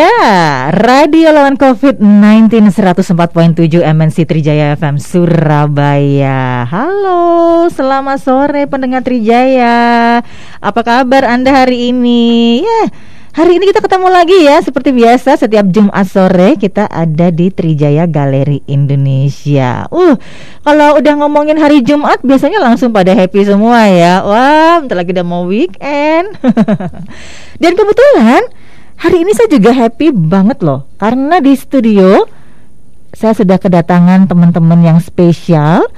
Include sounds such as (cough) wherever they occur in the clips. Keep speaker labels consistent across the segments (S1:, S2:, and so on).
S1: Ya, Radio Lawan COVID-19 104.7 MNC Trijaya FM Surabaya. Halo, selamat sore pendengar Trijaya. Apa kabar Anda hari ini? Ya, hari ini kita ketemu lagi ya seperti biasa setiap Jumat sore kita ada di Trijaya Galeri Indonesia. Uh, kalau udah ngomongin hari Jumat biasanya langsung pada happy semua ya. Wah, bentar lagi udah mau weekend. (laughs) Dan kebetulan Hari ini saya juga happy banget loh karena di studio saya sudah kedatangan teman-teman yang spesial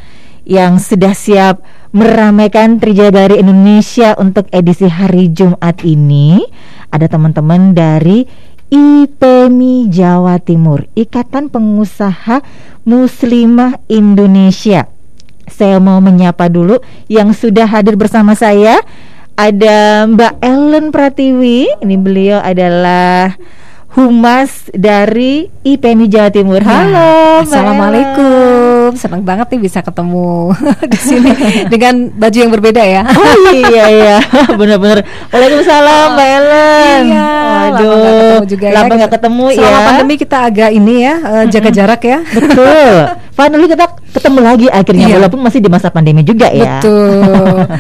S1: yang sudah siap meramaikan Trijaya dari Indonesia untuk edisi hari Jumat ini. Ada teman-teman dari IPMI Jawa Timur, Ikatan Pengusaha Muslimah Indonesia. Saya mau menyapa dulu yang sudah hadir bersama saya ada Mbak Ellen Pratiwi. Ini beliau adalah Humas dari IPMI Jawa Timur. Ya, Halo,
S2: Assalamualaikum. Senang banget nih bisa ketemu (laughs) di sini (laughs) dengan baju yang berbeda ya.
S1: Oh iya iya, (laughs) benar-benar. Waalaikumsalam, Mbak Ellen.
S2: Iya. Waduh, lama ketemu juga
S1: ya. Lama gak ketemu
S2: Selama
S1: ya.
S2: Selama pandemi kita agak ini ya, uh, jaga jarak ya.
S1: Betul. Finally kita ketemu lagi akhirnya iya. walaupun masih di masa pandemi juga ya.
S2: Betul. (laughs)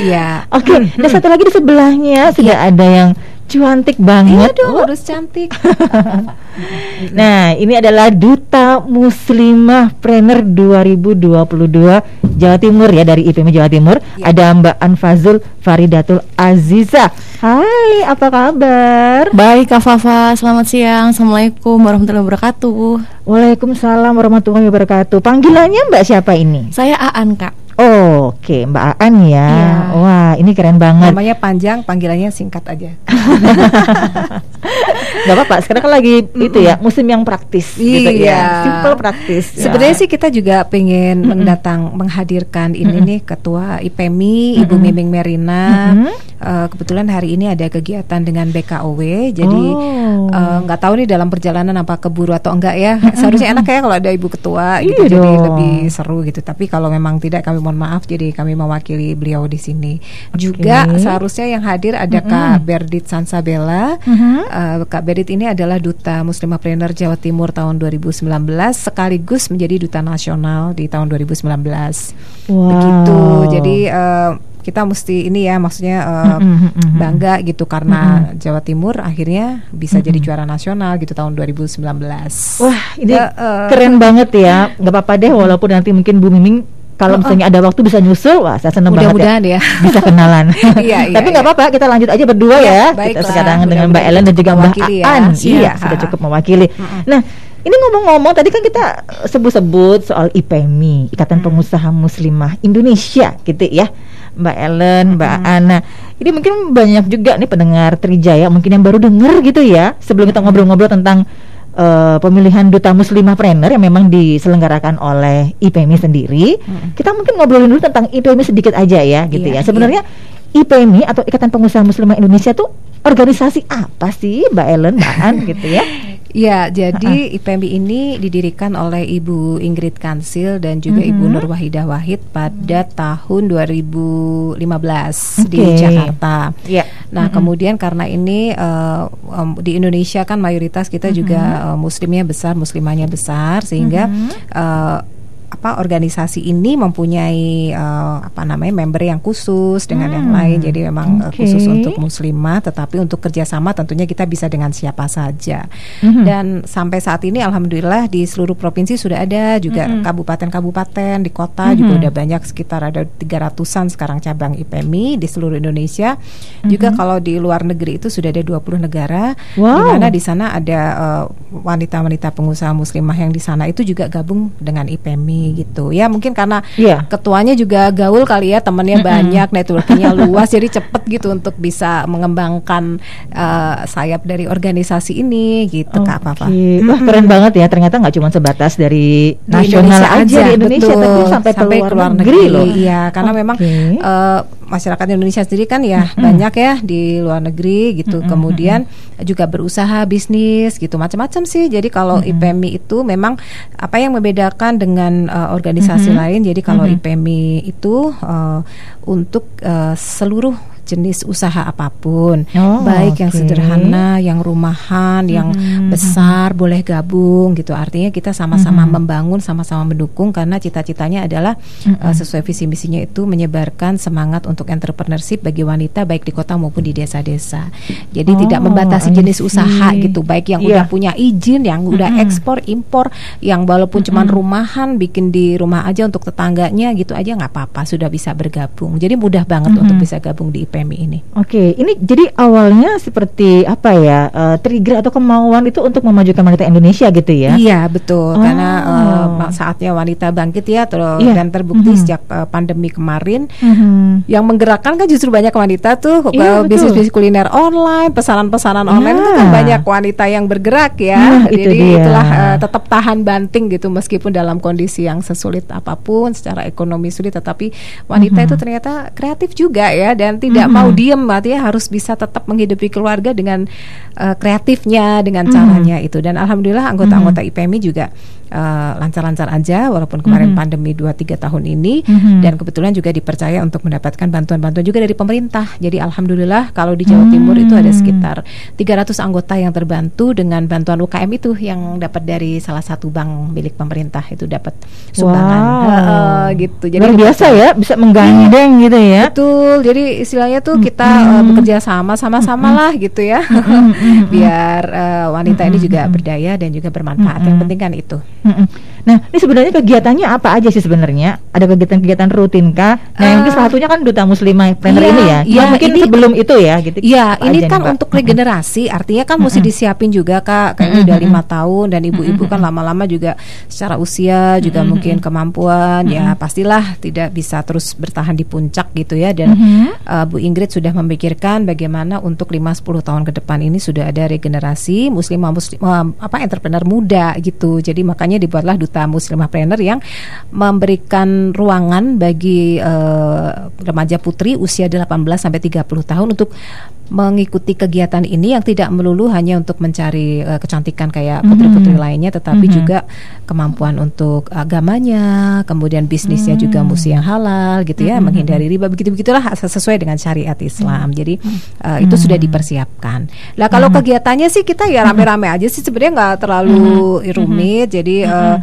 S2: Iya.
S1: Oke, okay, dan satu lagi di sebelahnya sudah iya. ada yang cantik banget.
S2: Iya dong, oh. harus cantik. (laughs)
S1: nah, ini adalah Duta Muslimah Trainer 2022 Jawa Timur ya dari IPM Jawa Timur. Ya. Ada Mbak Anfazul Faridatul Aziza. Hai, apa kabar?
S3: Baik, Kak Fafa. Selamat siang. Assalamualaikum warahmatullahi wabarakatuh.
S1: Waalaikumsalam warahmatullahi wabarakatuh. Panggilannya Mbak siapa ini?
S3: Saya Aan, Kak.
S1: Oh, Oke, okay. Mbak Aan ya. Iya. Wah, ini keren banget.
S2: Namanya panjang, panggilannya singkat aja. (laughs)
S1: Gak apa-apa. Sekarang kan lagi mm -mm. itu ya musim yang praktis.
S2: Iya.
S1: Gitu ya. Simple praktis.
S2: Ya. Sebenarnya sih kita juga pengen mm -mm. mendatang menghadirkan ini mm -mm. nih Ketua IPMI mm -mm. Ibu Miming Merina. Mm -mm. uh, kebetulan hari ini ada kegiatan dengan BKOW. Jadi nggak oh. uh, tahu nih dalam perjalanan apa keburu atau enggak ya. Seharusnya enak ya kalau ada Ibu Ketua gitu. Iya jadi lebih seru gitu. Tapi kalau memang tidak kami mohon maaf jadi kami mewakili beliau di sini. Okay. Juga seharusnya yang hadir ada mm -hmm. Kak Berdit Sansabella. Mm -hmm. uh, Kak Berdit ini adalah duta Muslimah Trainer Jawa Timur tahun 2019 sekaligus menjadi duta nasional di tahun 2019. Wow. Begitu. Jadi uh, kita mesti ini ya maksudnya uh, mm -hmm. bangga gitu karena mm -hmm. Jawa Timur akhirnya bisa mm -hmm. jadi juara nasional gitu tahun 2019.
S1: Wah, ini uh, uh, keren banget ya. Gak apa-apa deh walaupun nanti mungkin Bu Miming kalau oh, misalnya oh. ada waktu bisa nyusul, wah saya senang banget ya.
S2: ya.
S1: Bisa kenalan. (laughs)
S2: iya, (laughs) iya,
S1: Tapi nggak iya. apa-apa, kita lanjut aja berdua ya. ya. Kita sekarang dengan Mbak Ellen dan juga Mbak
S2: ya.
S1: Aan. Iya, sudah cukup mewakili. Nah, ini ngomong-ngomong tadi kan kita sebut-sebut soal IPMI, Ikatan hmm. Pengusaha Muslimah Indonesia gitu ya. Mbak Ellen, Mbak hmm. Ana. Ini mungkin banyak juga nih pendengar Trijaya mungkin yang baru dengar gitu ya. Sebelum kita ngobrol-ngobrol tentang uh, pemilihan duta muslimah trainer yang memang diselenggarakan oleh IPMI sendiri. Hmm. Kita mungkin ngobrolin dulu tentang IPMI sedikit aja ya, gitu iya, ya. Sebenarnya iya. IPMI atau Ikatan Pengusaha Muslimah Indonesia tuh organisasi apa sih, Mbak Ellen, Mbak An, gitu ya? (laughs)
S2: Ya, jadi IPMI ini didirikan oleh Ibu Ingrid Kansil dan juga mm -hmm. Ibu Nur Wahidah Wahid pada tahun 2015 okay. di Jakarta. Yeah. Nah, mm -hmm. kemudian karena ini uh, um, di Indonesia kan mayoritas kita mm -hmm. juga uh, muslimnya besar, muslimahnya besar sehingga mm -hmm. uh, apa organisasi ini mempunyai uh, apa namanya member yang khusus dengan hmm. yang lain jadi memang okay. uh, khusus untuk muslimah tetapi untuk kerjasama tentunya kita bisa dengan siapa saja hmm. dan sampai saat ini alhamdulillah di seluruh provinsi sudah ada juga hmm. kabupaten-kabupaten di kota hmm. juga udah banyak sekitar ada 300-an sekarang cabang IPMI di seluruh Indonesia hmm. juga kalau di luar negeri itu sudah ada 20 negara wow. di mana di sana ada uh, wanita-wanita pengusaha muslimah yang di sana itu juga gabung dengan IPMI gitu ya mungkin karena yeah. ketuanya juga gaul kali ya temennya mm -hmm. banyak (laughs) networkingnya luas jadi cepet gitu untuk bisa mengembangkan uh, sayap dari organisasi ini gitu okay. kak Papa.
S1: Wah keren banget ya ternyata nggak cuma sebatas dari di nasional Indonesia aja di Indonesia
S2: betul.
S1: tapi sampai, sampai ke luar negeri, negeri loh.
S2: Iya karena okay. memang uh, masyarakat Indonesia sendiri kan ya mm -hmm. banyak ya di luar negeri gitu. Mm -hmm. Kemudian juga berusaha bisnis gitu macam-macam sih. Jadi kalau mm -hmm. IPMI itu memang apa yang membedakan dengan uh, organisasi mm -hmm. lain. Jadi kalau mm -hmm. IPMI itu uh, untuk uh, seluruh jenis usaha apa pun, oh, baik okay. yang sederhana, yang rumahan, yang hmm. besar boleh gabung gitu. Artinya kita sama-sama hmm. membangun, sama-sama mendukung karena cita-citanya adalah hmm. uh, sesuai visi misinya itu menyebarkan semangat untuk entrepreneurship bagi wanita baik di kota maupun di desa-desa. Jadi oh, tidak membatasi jenis usaha gitu, baik yang yeah. udah punya izin, yang udah hmm. ekspor, impor, yang walaupun hmm. cuman rumahan bikin di rumah aja untuk tetangganya gitu aja nggak apa-apa, sudah bisa bergabung. Jadi mudah banget hmm. untuk bisa gabung di IPMI ini.
S1: Oke, okay. ini jadi awalnya seperti apa ya? Uh, trigger atau kemauan itu untuk memajukan wanita Indonesia gitu ya?
S2: Iya, betul. Oh. Karena uh, saatnya wanita bangkit ya terus yeah. dan terbukti hmm. sejak uh, pandemi kemarin hmm. yang menggerakkan kan justru banyak wanita tuh yeah, bisnis bisnis kuliner online, pesanan-pesanan yeah. online itu kan banyak wanita yang bergerak ya. Nah, Jadi itu itulah uh, tetap tahan banting gitu meskipun dalam kondisi yang sesulit apa pun secara ekonomi sulit tetapi wanita mm -hmm. itu ternyata kreatif juga ya dan tidak mm -hmm. mau diem artinya harus bisa tetap menghidupi keluarga dengan uh, kreatifnya dengan mm -hmm. caranya itu dan alhamdulillah anggota-anggota IPMI juga lancar lancar-lancar aja walaupun kemarin mm -hmm. pandemi 2 3 tahun ini mm -hmm. dan kebetulan juga dipercaya untuk mendapatkan bantuan-bantuan juga dari pemerintah. Jadi alhamdulillah kalau di Jawa mm -hmm. Timur itu ada sekitar 300 anggota yang terbantu dengan bantuan UKM itu yang dapat dari salah satu bank milik pemerintah itu dapat sumbangan wow. uh, gitu.
S1: Jadi Luar biasa ya bisa menggandeng gitu ya.
S2: Betul. Jadi istilahnya tuh kita mm -hmm. uh, bekerja sama sama-sama lah gitu ya. Mm -hmm. Biar uh, wanita mm -hmm. ini juga berdaya dan juga bermanfaat. Mm -hmm. Yang penting kan itu. Mm -mm.
S1: Nah, ini sebenarnya kegiatannya apa aja sih sebenarnya? Ada kegiatan-kegiatan rutin kah? Nah, uh, yang salah satunya kan duta muslimah planner iya, ini ya. Iya, mungkin ini, sebelum itu ya gitu.
S2: Iya, ini kan nih, untuk regenerasi, artinya kan mesti disiapin juga Kak. Kayaknya udah lima tahun dan ibu-ibu kan lama-lama juga secara usia juga mungkin kemampuan ya pastilah tidak bisa terus bertahan di puncak gitu ya dan uh, Bu Ingrid sudah memikirkan bagaimana untuk 5 10 tahun ke depan ini sudah ada regenerasi muslimah muslim uh, apa entrepreneur muda gitu. Jadi makanya dibuatlah duta muslimah planner yang memberikan ruangan bagi uh, remaja putri usia 18 sampai 30 tahun untuk mengikuti kegiatan ini yang tidak melulu hanya untuk mencari uh, kecantikan kayak putri-putri mm-hmm. lainnya tetapi mm-hmm. juga kemampuan untuk agamanya, kemudian bisnisnya mm-hmm. juga mesti yang halal gitu ya, mm-hmm. menghindari riba begitu-begitulah sesuai dengan syariat Islam. Mm-hmm. Jadi uh, itu mm-hmm. sudah dipersiapkan. Lah kalau mm-hmm. kegiatannya sih kita ya rame-rame aja sih sebenarnya nggak terlalu mm-hmm. rumit. Jadi uh,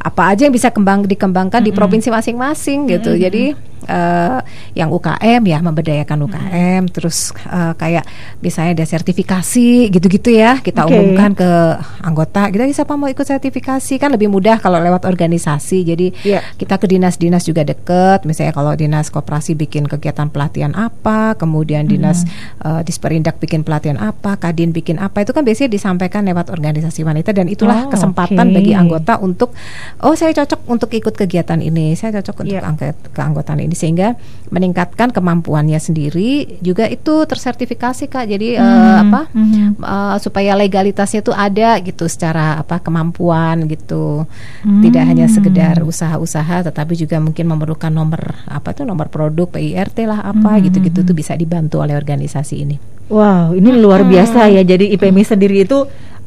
S2: apa aja yang bisa kembang dikembangkan mm-hmm. di provinsi masing-masing gitu. Mm-hmm. Jadi uh, yang UKM ya memberdayakan UKM hmm. terus uh, kayak misalnya ada sertifikasi gitu-gitu ya kita okay. umumkan ke anggota kita siapa mau ikut sertifikasi kan lebih mudah kalau lewat organisasi jadi yeah. kita ke dinas-dinas juga deket misalnya kalau dinas koperasi bikin kegiatan pelatihan apa kemudian dinas hmm. uh, disperindak bikin pelatihan apa kadin bikin apa itu kan biasanya disampaikan lewat organisasi wanita dan itulah oh, kesempatan okay. bagi anggota untuk oh saya cocok untuk ikut kegiatan ini saya cocok untuk yeah. angkat keanggotaan ini sehingga meningkatkan kemampuannya sendiri juga itu tersertifikasi kak jadi hmm. uh, apa hmm. uh, supaya legalitasnya itu ada gitu secara apa kemampuan gitu hmm. tidak hanya sekedar usaha-usaha tetapi juga mungkin memerlukan nomor apa tuh nomor produk PIRT lah apa hmm. gitu-gitu tuh bisa dibantu oleh organisasi ini.
S1: Wow, ini luar biasa ya. Jadi IPMI sendiri itu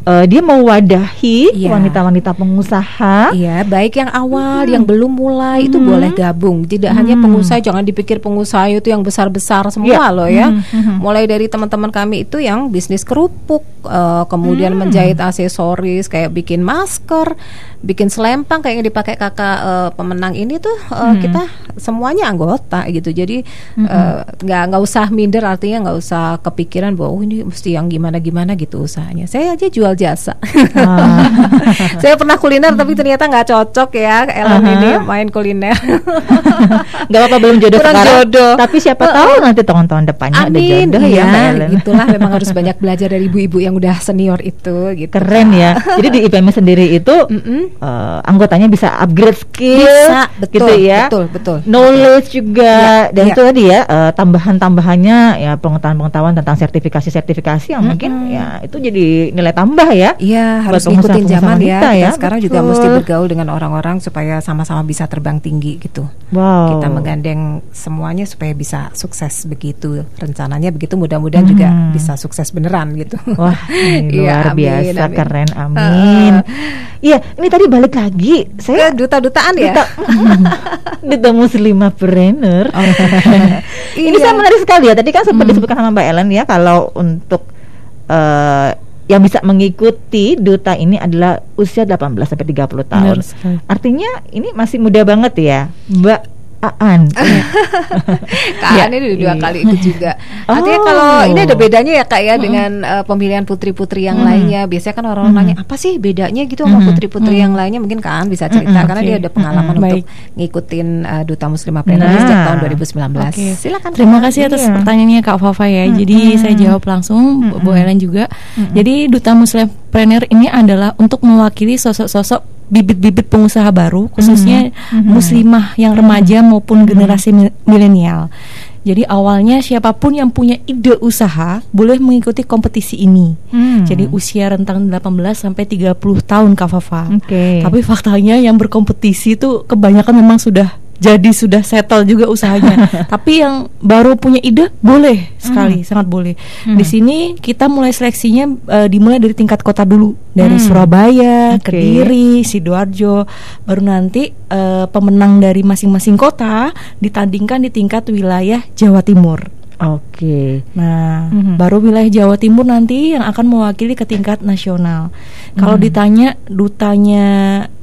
S1: uh, dia mewadahi wanita wanita-wanita pengusaha.
S2: Iya, baik yang awal, hmm. yang belum mulai hmm. itu boleh gabung. Tidak hmm. hanya pengusaha, jangan dipikir pengusaha itu yang besar-besar semua ya. loh ya. Hmm. Hmm. Mulai dari teman-teman kami itu yang bisnis kerupuk, uh, kemudian hmm. menjahit aksesoris kayak bikin masker, bikin selempang kayak yang dipakai kakak uh, pemenang ini tuh uh, hmm. kita semuanya anggota gitu. Jadi nggak hmm. nggak usah minder artinya nggak usah kepikiran bahwa oh ini mesti yang gimana-gimana gitu usahanya. Saya aja jual jasa. Ah. (laughs) saya pernah kuliner tapi ternyata nggak cocok ya Ellen uh-huh. ini main kuliner. (laughs)
S1: Gak apa-apa belum jodoh Kurang sekarang. jodoh. Tapi siapa uh, tahu nanti tahun-tahun depannya
S2: Amin, ada jodoh ya, ya. Itulah memang harus (laughs) banyak belajar dari ibu-ibu yang udah senior itu gitu.
S1: Keren ya. Jadi di IPM sendiri itu uh, anggotanya bisa upgrade skill bisa, betul, gitu ya.
S2: Betul, betul.
S1: Knowledge betul. juga ya, dan ya. itu tadi ya uh, tambahan-tambahannya ya pengetahuan-pengetahuan tentang sertifikasi-sertifikasi yang mm -hmm. mungkin ya itu jadi nilai tambah ya.
S2: Iya, harus ngikutin zaman ya. Kita ya. sekarang juga mesti bergaul dengan orang-orang supaya sama-sama bisa terbang tinggi gitu. Wow. Kita menggandeng semuanya supaya bisa sukses begitu. Rencananya begitu mudah-mudahan hmm. juga bisa sukses beneran gitu.
S1: Wah, (laughs) luar ya, biasa amin. keren. Amin. Uh, Iya, ini tadi balik lagi. Saya
S2: duta-dutaan ya. Duta, (laughs)
S1: duta muslimapreneur. Oh. (laughs) ini iya. saya menarik sekali ya. Tadi kan sempat hmm. disebutkan sama Mbak Ellen ya kalau untuk uh, yang bisa mengikuti duta ini adalah usia 18 sampai 30 tahun. Artinya ini masih muda banget ya. Mbak Aan. (laughs)
S2: Kak Aan ini dua iya. kali ikut juga. Oh. Artinya kalau ini ada bedanya ya Kak ya mm dengan uh, pemilihan putri-putri yang mm lainnya. Biasanya kan orang mm nanya apa sih bedanya gitu sama putri-putri mm yang lainnya. Mungkin Kak Aan bisa cerita mm karena okay. dia ada pengalaman mm untuk ngikutin uh, Duta Muslimah Preneur nah. sejak tahun 2019. Okay.
S3: Silakan. Terima kasih atas iya. pertanyaannya Kak Fafa ya. Mm Jadi saya jawab langsung mm Bu Helen juga. Mm Jadi Duta Muslim Preneur ini adalah untuk mewakili sosok-sosok bibit-bibit pengusaha baru khususnya mm-hmm. muslimah yang remaja maupun mm-hmm. generasi milenial. Jadi awalnya siapa pun yang punya ide usaha boleh mengikuti kompetisi ini. Hmm. Jadi usia rentang 18 sampai 30 tahun Kak Fafa. Okay. Tapi faktanya yang berkompetisi itu kebanyakan memang sudah jadi sudah settle juga usahanya. (laughs) Tapi yang baru punya ide boleh sekali, hmm. sangat boleh. Hmm. Di sini kita mulai seleksinya uh, dimulai dari tingkat kota dulu, dari hmm. Surabaya, okay. Kediri, sidoarjo, baru nanti uh, pemenang dari masing-masing kota ditandingkan di tingkat wilayah Jawa Timur.
S1: Oke. Okay.
S3: Nah, mm-hmm. baru wilayah Jawa Timur nanti yang akan mewakili ke tingkat nasional. Mm-hmm. Kalau ditanya dutanya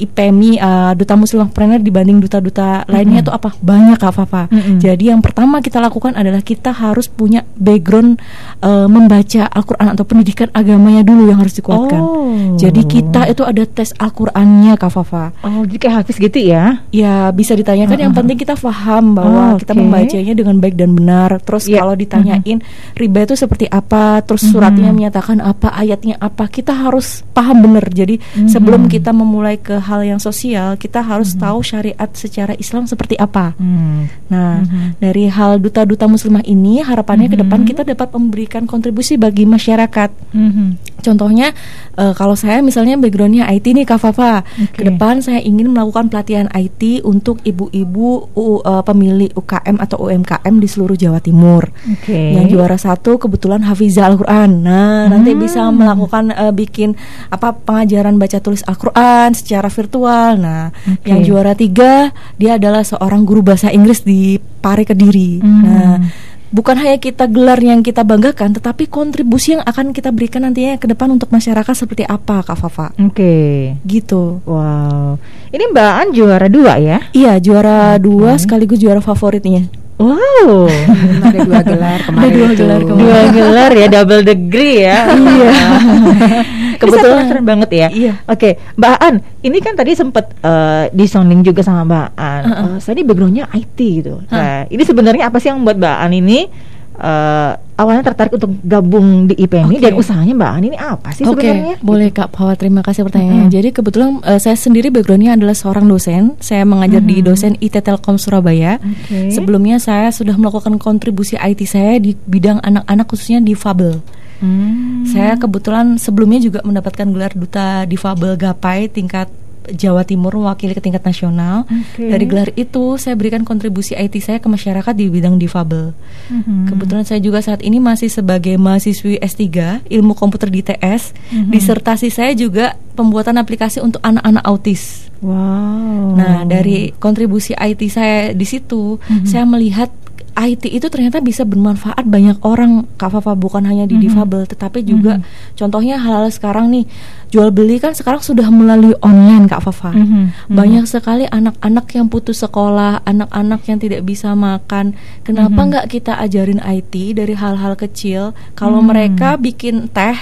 S3: IPMI, uh, duta Muslim Entrepreneur dibanding duta-duta mm-hmm. lainnya itu apa? Banyak Kak Fafa. Mm-hmm. Jadi yang pertama kita lakukan adalah kita harus punya background uh, membaca Al-Qur'an atau pendidikan agamanya dulu yang harus dikuatkan. Oh. Jadi kita itu ada tes Al-Qur'annya Kak Fafa.
S1: Oh, jadi kayak hafiz gitu ya?
S3: Ya, bisa ditanyakan uh-huh. yang penting kita paham bahwa oh, okay. kita membacanya dengan baik dan benar. Terus yeah kalau ditanyain mm-hmm. riba itu seperti apa, terus mm-hmm. suratnya menyatakan apa, ayatnya apa, kita harus paham benar. Jadi mm-hmm. sebelum kita memulai ke hal yang sosial, kita harus mm-hmm. tahu syariat secara Islam seperti apa. Mm-hmm. Nah, mm-hmm. dari hal duta-duta muslimah ini harapannya mm-hmm. ke depan kita dapat memberikan kontribusi bagi masyarakat. Mm-hmm. Contohnya uh, kalau saya misalnya backgroundnya IT nih Kak Fafa, okay. ke depan saya ingin melakukan pelatihan IT untuk ibu-ibu uh, pemilik UKM atau UMKM di seluruh Jawa Timur. Okay. Yang juara satu kebetulan Hafizah Al-Qur'an. Nah, hmm. nanti bisa melakukan uh, bikin apa pengajaran baca tulis Al-Qur'an secara virtual. Nah, okay. yang juara tiga dia adalah seorang guru bahasa Inggris di Pare Kediri. Hmm. Nah, bukan hanya kita gelar yang kita banggakan, tetapi kontribusi yang akan kita berikan nantinya ke depan untuk masyarakat seperti apa, Kak Fafa?
S1: Oke, okay.
S3: gitu.
S1: Wow, ini Mbak An juara dua ya?
S3: Iya, juara okay. dua sekaligus juara favoritnya.
S1: Wow,
S2: ada dua gelar kemarin. Ada
S1: dua gelar kemarin. Dua gelar ya, double degree ya. (laughs) iya. (laughs) Kebetulan keren banget ya. Iya. Oke, Mbak An, ini kan tadi sempat uh, eh, disounding juga sama Mbak An. Uh -uh. Uh, saya backgroundnya IT gitu. Uh. Nah, ini sebenarnya apa sih yang membuat Mbak An ini uh, awalnya tertarik untuk gabung di IPMI okay. dan usahanya Mbak Ani ini apa sih okay. sebenarnya?
S3: Boleh Kak Pawa, terima kasih pertanyaannya. Mm-hmm. Jadi kebetulan uh, saya sendiri backgroundnya adalah seorang dosen. Saya mengajar mm-hmm. di dosen IT Telkom Surabaya. Okay. Sebelumnya saya sudah melakukan kontribusi IT saya di bidang anak-anak khususnya di Fabel. Hmm. Saya kebetulan sebelumnya juga mendapatkan gelar duta difabel Gapai tingkat Jawa Timur mewakili ke tingkat nasional. Okay. Dari gelar itu saya berikan kontribusi IT saya ke masyarakat di bidang difabel. Mm-hmm. Kebetulan saya juga saat ini masih sebagai mahasiswi S3 Ilmu Komputer di TS. Mm-hmm. Disertasi saya juga pembuatan aplikasi untuk anak-anak autis.
S1: Wow.
S3: Nah, dari kontribusi IT saya di situ, mm-hmm. saya melihat IT itu ternyata bisa bermanfaat banyak orang Kak Fafa bukan hanya di mm -hmm. difabel tetapi juga mm -hmm. contohnya hal-hal sekarang nih jual beli kan sekarang sudah melalui online Kak Fafa. Mm -hmm. Banyak sekali anak-anak yang putus sekolah, anak-anak yang tidak bisa makan. Kenapa nggak mm -hmm. kita ajarin IT dari hal-hal kecil? Kalau mm -hmm. mereka bikin teh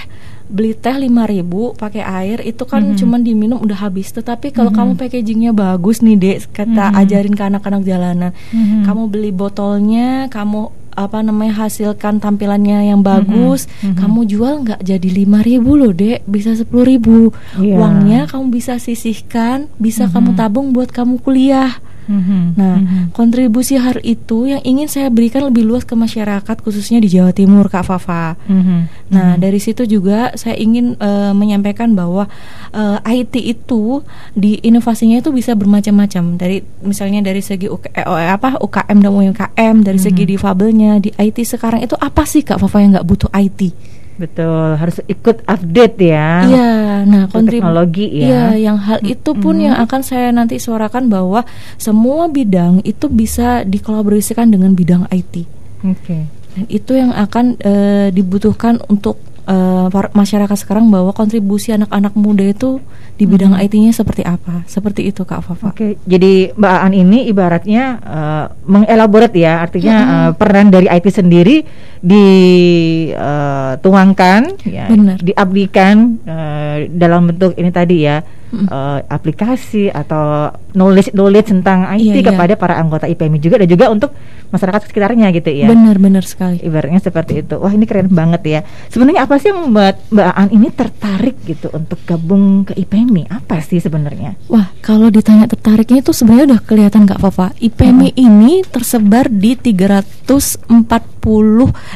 S3: beli teh lima ribu pakai air itu kan mm -hmm. cuman diminum udah habis tetapi kalau mm -hmm. kamu packagingnya bagus nih dek kata mm -hmm. ajarin ke anak-anak jalanan mm -hmm. kamu beli botolnya kamu apa namanya hasilkan tampilannya yang bagus mm -hmm. kamu jual nggak jadi lima ribu loh dek bisa sepuluh ribu yeah. uangnya kamu bisa sisihkan bisa mm -hmm. kamu tabung buat kamu kuliah Mm-hmm. Nah, mm-hmm. kontribusi hari itu yang ingin saya berikan lebih luas ke masyarakat, khususnya di Jawa Timur, Kak Fafa. Mm-hmm. Nah, mm-hmm. dari situ juga saya ingin uh, menyampaikan bahwa uh, eh, IT itu di inovasinya itu bisa bermacam-macam. Dari misalnya dari segi UK, eh, apa UKM dan UMKM, dari mm-hmm. segi difabelnya di IT sekarang itu apa sih Kak Fafa yang nggak butuh IT?
S4: Betul, harus ikut update ya.
S3: Iya, nah
S4: teknologi ya.
S3: Iya, yang hal itu pun hmm. yang akan saya nanti suarakan bahwa semua bidang itu bisa dikolaborasikan dengan bidang IT.
S4: Oke. Okay.
S3: Dan itu yang akan e, dibutuhkan untuk uh, masyarakat sekarang bahwa kontribusi anak-anak muda itu di bidang hmm. IT-nya seperti apa? Seperti itu Kak Fafa.
S4: Oke, okay. jadi Mbak An ini ibaratnya uh, mengelaborat ya, artinya hmm. uh, peran dari IT sendiri dituangkan, uh, ya, diabdikan uh, dalam bentuk ini tadi ya uh, aplikasi atau knowledge knowledge tentang IT iya, iya, kepada para anggota IPMI juga dan juga untuk masyarakat sekitarnya gitu ya.
S3: Benar benar sekali.
S4: Ibaratnya seperti itu. Wah ini keren banget ya. Sebenarnya apa sih yang membuat Mbak An ini tertarik gitu untuk gabung ke IPMI? Apa sih sebenarnya?
S3: Wah kalau ditanya tertariknya itu sebenarnya udah kelihatan Kak Fafa. IPMI hmm. ini tersebar di 340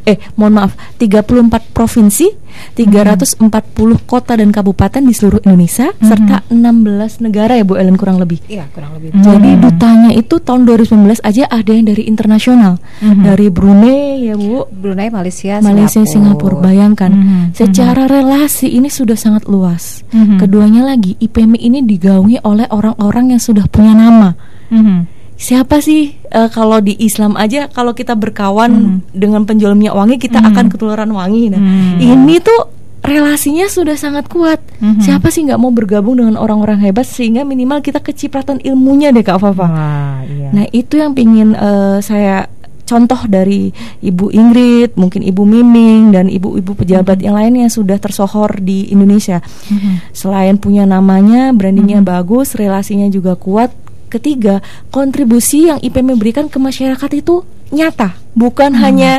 S3: eh mohon maaf 34 provinsi, 340 hmm. kota dan kabupaten di seluruh Indonesia hmm. serta 16 negara ya Bu Ellen kurang lebih.
S2: Iya, kurang lebih.
S3: Hmm. Jadi dutanya itu tahun 2019 aja ada yang dari internasional. Hmm. Dari Brunei ya Bu.
S2: Brunei, Malaysia,
S3: Malaysia, Singapura. Bayangkan. Hmm. Secara relasi ini sudah sangat luas. Hmm. Keduanya lagi IPMI ini digaungi oleh orang-orang yang sudah punya nama. Hmm. Siapa sih uh, kalau di Islam aja kalau kita berkawan hmm. dengan penjual minyak wangi kita hmm. akan ketularan wangi. Nah, hmm. ini tuh relasinya sudah sangat kuat. Mm-hmm. Siapa sih nggak mau bergabung dengan orang-orang hebat sehingga minimal kita kecipratan ilmunya deh Kak Fafa.
S4: Wah, iya.
S3: Nah itu yang ingin uh, saya contoh dari Ibu Ingrid, mungkin Ibu Miming dan ibu-ibu pejabat mm-hmm. yang lainnya sudah tersohor di Indonesia. Mm-hmm. Selain punya namanya, brandingnya mm-hmm. bagus, relasinya juga kuat. Ketiga, kontribusi yang IPM berikan ke masyarakat itu nyata, bukan hmm. hanya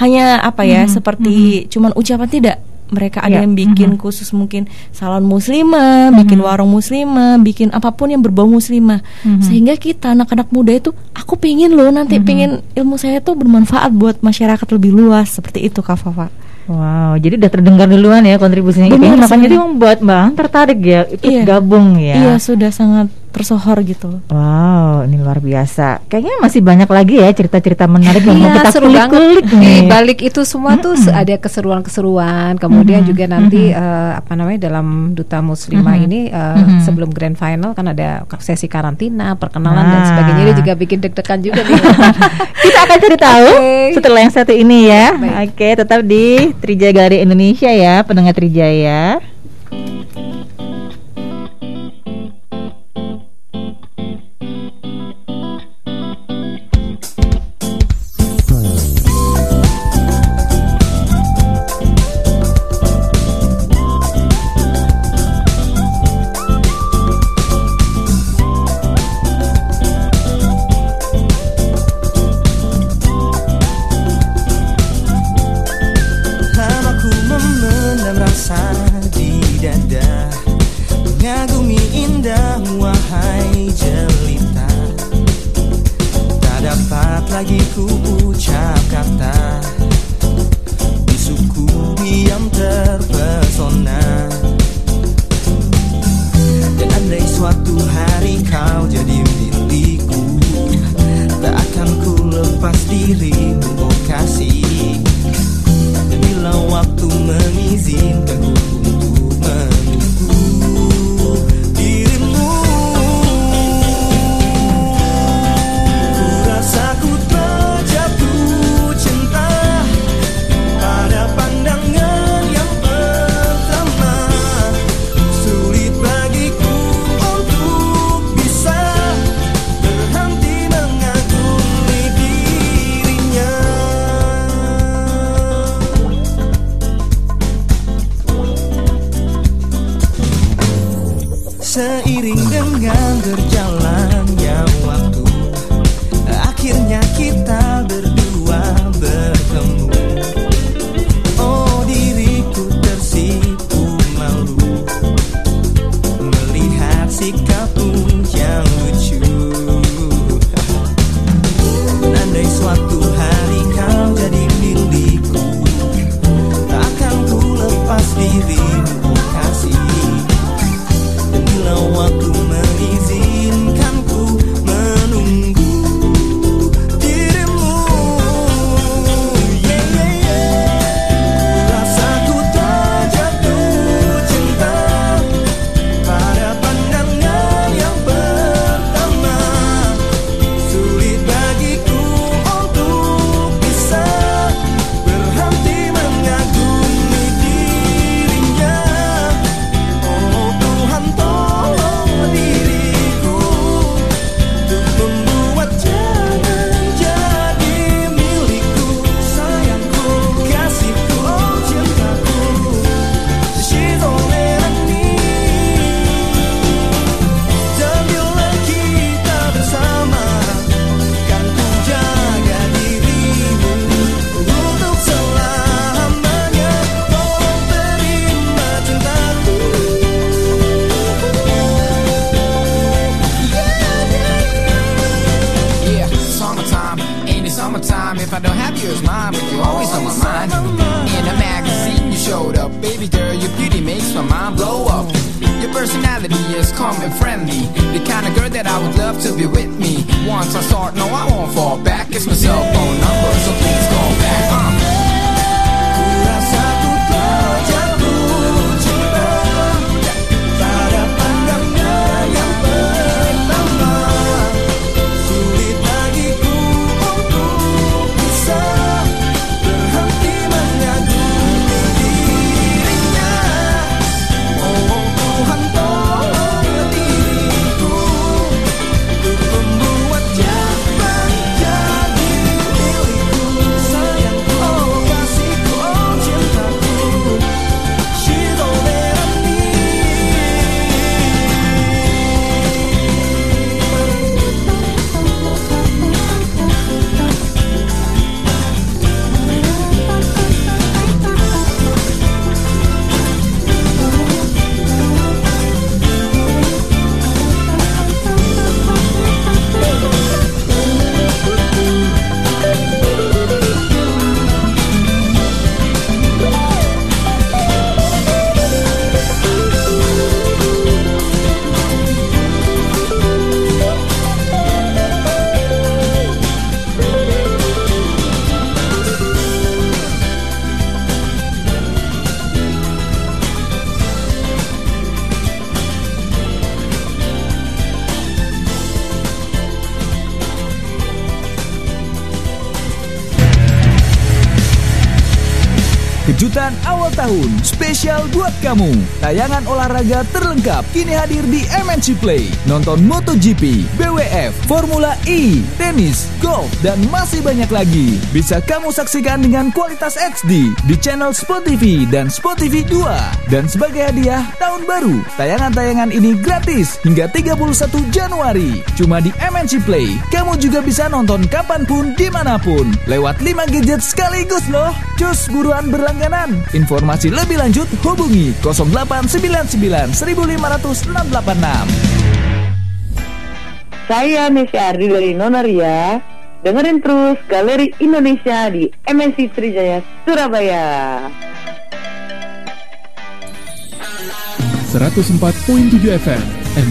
S3: hanya apa ya hmm. seperti hmm. cuman ucapan tidak mereka ada yeah. yang bikin mm-hmm. khusus mungkin salon muslimah, mm-hmm. bikin warung muslimah, bikin apa pun yang berbau muslimah. Mm-hmm. Sehingga kita anak-anak muda itu aku pengen loh nanti mm-hmm. pengen ilmu saya tuh bermanfaat buat masyarakat lebih luas seperti itu Kak Fafa.
S4: Wow, jadi udah terdengar duluan ya kontribusinya Benar, ini makanya dia membuat Mbak tertarik ya ikut iya. gabung ya.
S3: Iya, sudah sangat tersohor gitu.
S4: Wow, ini luar biasa. Kayaknya masih banyak lagi ya cerita-cerita menarik yang mau kita kulik-kulik nih.
S2: Di balik itu semua mm -hmm. tuh ada keseruan-keseruan. Kemudian mm -hmm. juga nanti mm -hmm. uh, apa namanya dalam duta muslimah mm -hmm. ini uh, mm -hmm. sebelum grand final kan ada sesi karantina, perkenalan ah. dan sebagainya. Dia juga bikin deg-degan juga nih. (laughs)
S4: kita akan cari tahu (laughs) okay. setelah yang satu ini ya. Oke, okay, tetap di Trijaya Galeri Indonesia ya, pendengar Trijaya.
S5: dada Mengagumi indah wahai jelita. Tak dapat lagi ku ucap kata Bisuku diam terpesona. Dan andai suatu hari kau jadi milikku Tak akan ku lepas dirimu oh kasih. Bila
S6: waktu mengizinkan ku spesial buat kamu. Tayangan olahraga terlengkap kini hadir di MNC Play. Nonton MotoGP, BWF, Formula E, tenis, golf, dan masih banyak lagi. Bisa kamu saksikan dengan kualitas HD di channel Sport TV dan Sport TV 2. Dan sebagai hadiah tahun baru, tayangan-tayangan ini gratis hingga 31 Januari. Cuma di MNC Play, kamu juga bisa nonton kapan pun di mana pun. Lewat 5 gadget sekaligus loh. Cus buruan berlangganan. Informasi lebih lanjut hubungi 0899 1500
S7: Saya Nesya Ardi dari Nonaria. Dengerin terus Galeri Indonesia di MNC Trijaya Surabaya.
S8: 104.7 FM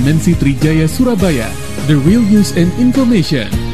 S8: MNC Trijaya Surabaya. The Real News and Information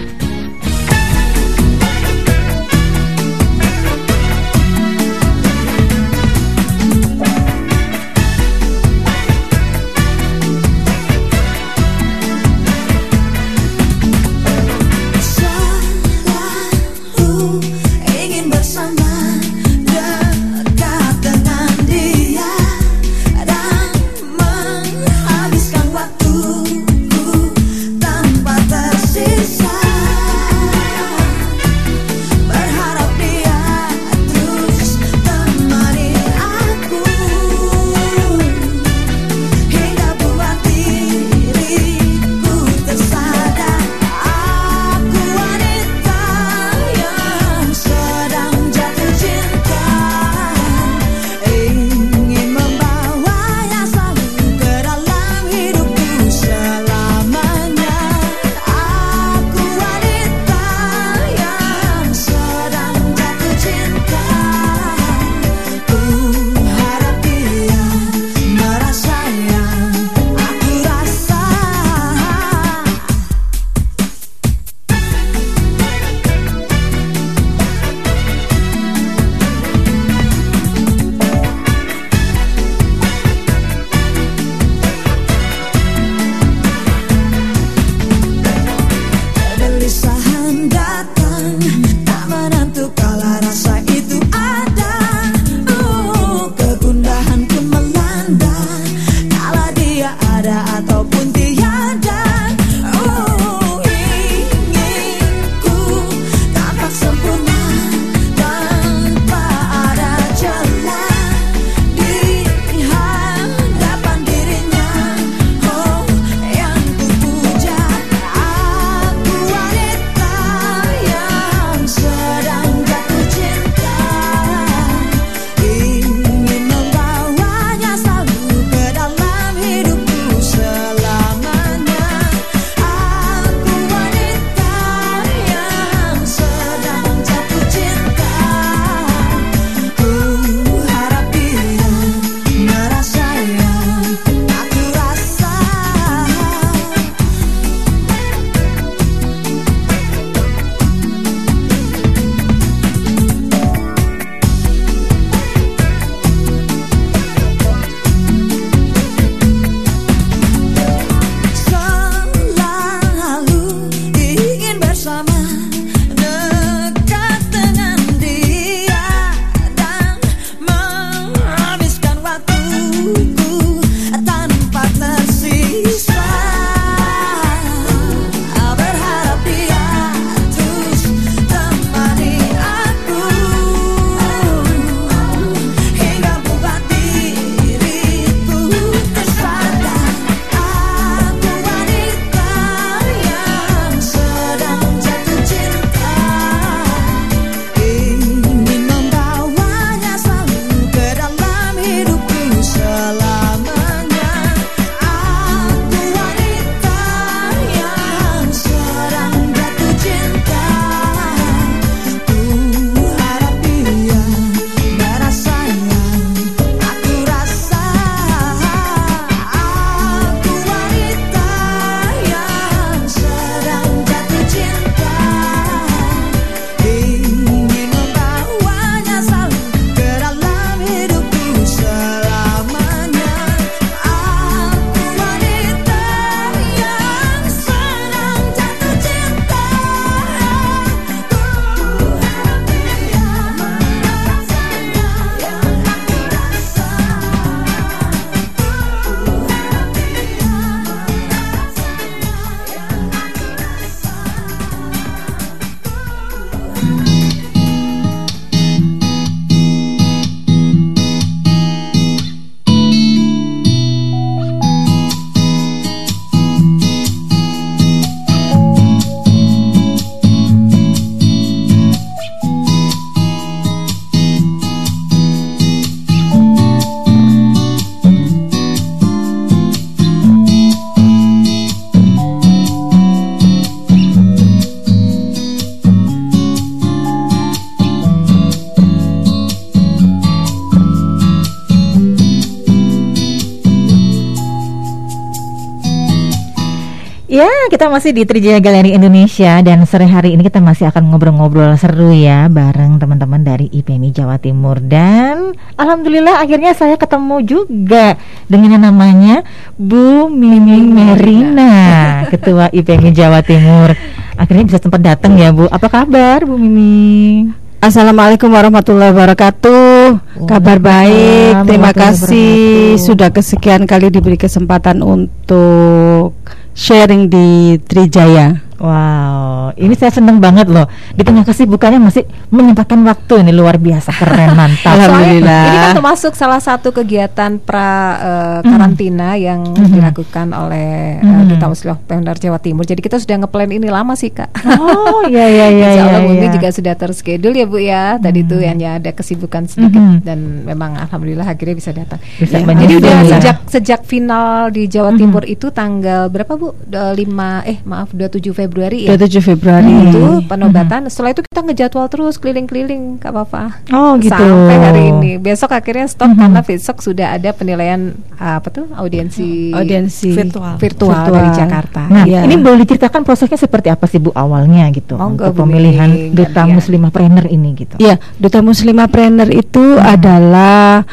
S1: kita masih di Trijaya Galeri Indonesia dan sore hari ini kita masih akan ngobrol-ngobrol seru ya bareng teman-teman dari IPMI Jawa Timur dan alhamdulillah akhirnya saya ketemu juga dengan yang namanya Bu Miming Merina, (laughs) Ketua IPMI Jawa Timur. Akhirnya bisa sempat datang ya Bu. Apa kabar Bu Miming?
S9: Assalamualaikum warahmatullahi wabarakatuh. Kabar baik. Terima kasih sudah kesekian kali diberi kesempatan untuk sharing di Trijaya.
S1: Wow, ini saya senang banget loh. Di tengah kesibukannya masih menyempatkan waktu ini luar biasa keren (laughs) mantap.
S2: Alhamdulillah. ini kan termasuk salah satu kegiatan pra uh, karantina mm-hmm. yang mm-hmm. dilakukan oleh uh, mm-hmm. Duta Muslim Pemdar Jawa Timur. Jadi kita sudah ngeplan ini lama sih kak.
S1: Oh iya iya (laughs) iya.
S2: Insya Allah
S1: iya,
S2: mungkin iya. juga sudah terschedule ya bu ya. Tadi mm-hmm. hanya ada kesibukan sedikit mm-hmm. dan memang alhamdulillah akhirnya bisa datang. Bisa ya, jadi udah ya. sejak sejak final di Jawa mm-hmm. Timur itu tanggal berapa bu? 5 eh maaf 27 Februari Februari ya.
S9: 27 Februari.
S2: Hmm. Itu penobatan. Hmm. Setelah itu kita ngejadwal terus keliling-keliling Kak Papa.
S1: Oh gitu.
S2: Sampai hari ini. Besok akhirnya stop hmm. karena besok sudah ada penilaian apa tuh audiensi
S9: audiensi
S2: virtual virtual, virtual. dari Jakarta.
S1: Nah, ya. ini boleh diceritakan prosesnya seperti apa sih Bu awalnya gitu Monggo, untuk pemilihan duta muslimah trainer ini gitu.
S9: Iya, duta muslimah trainer itu hmm. adalah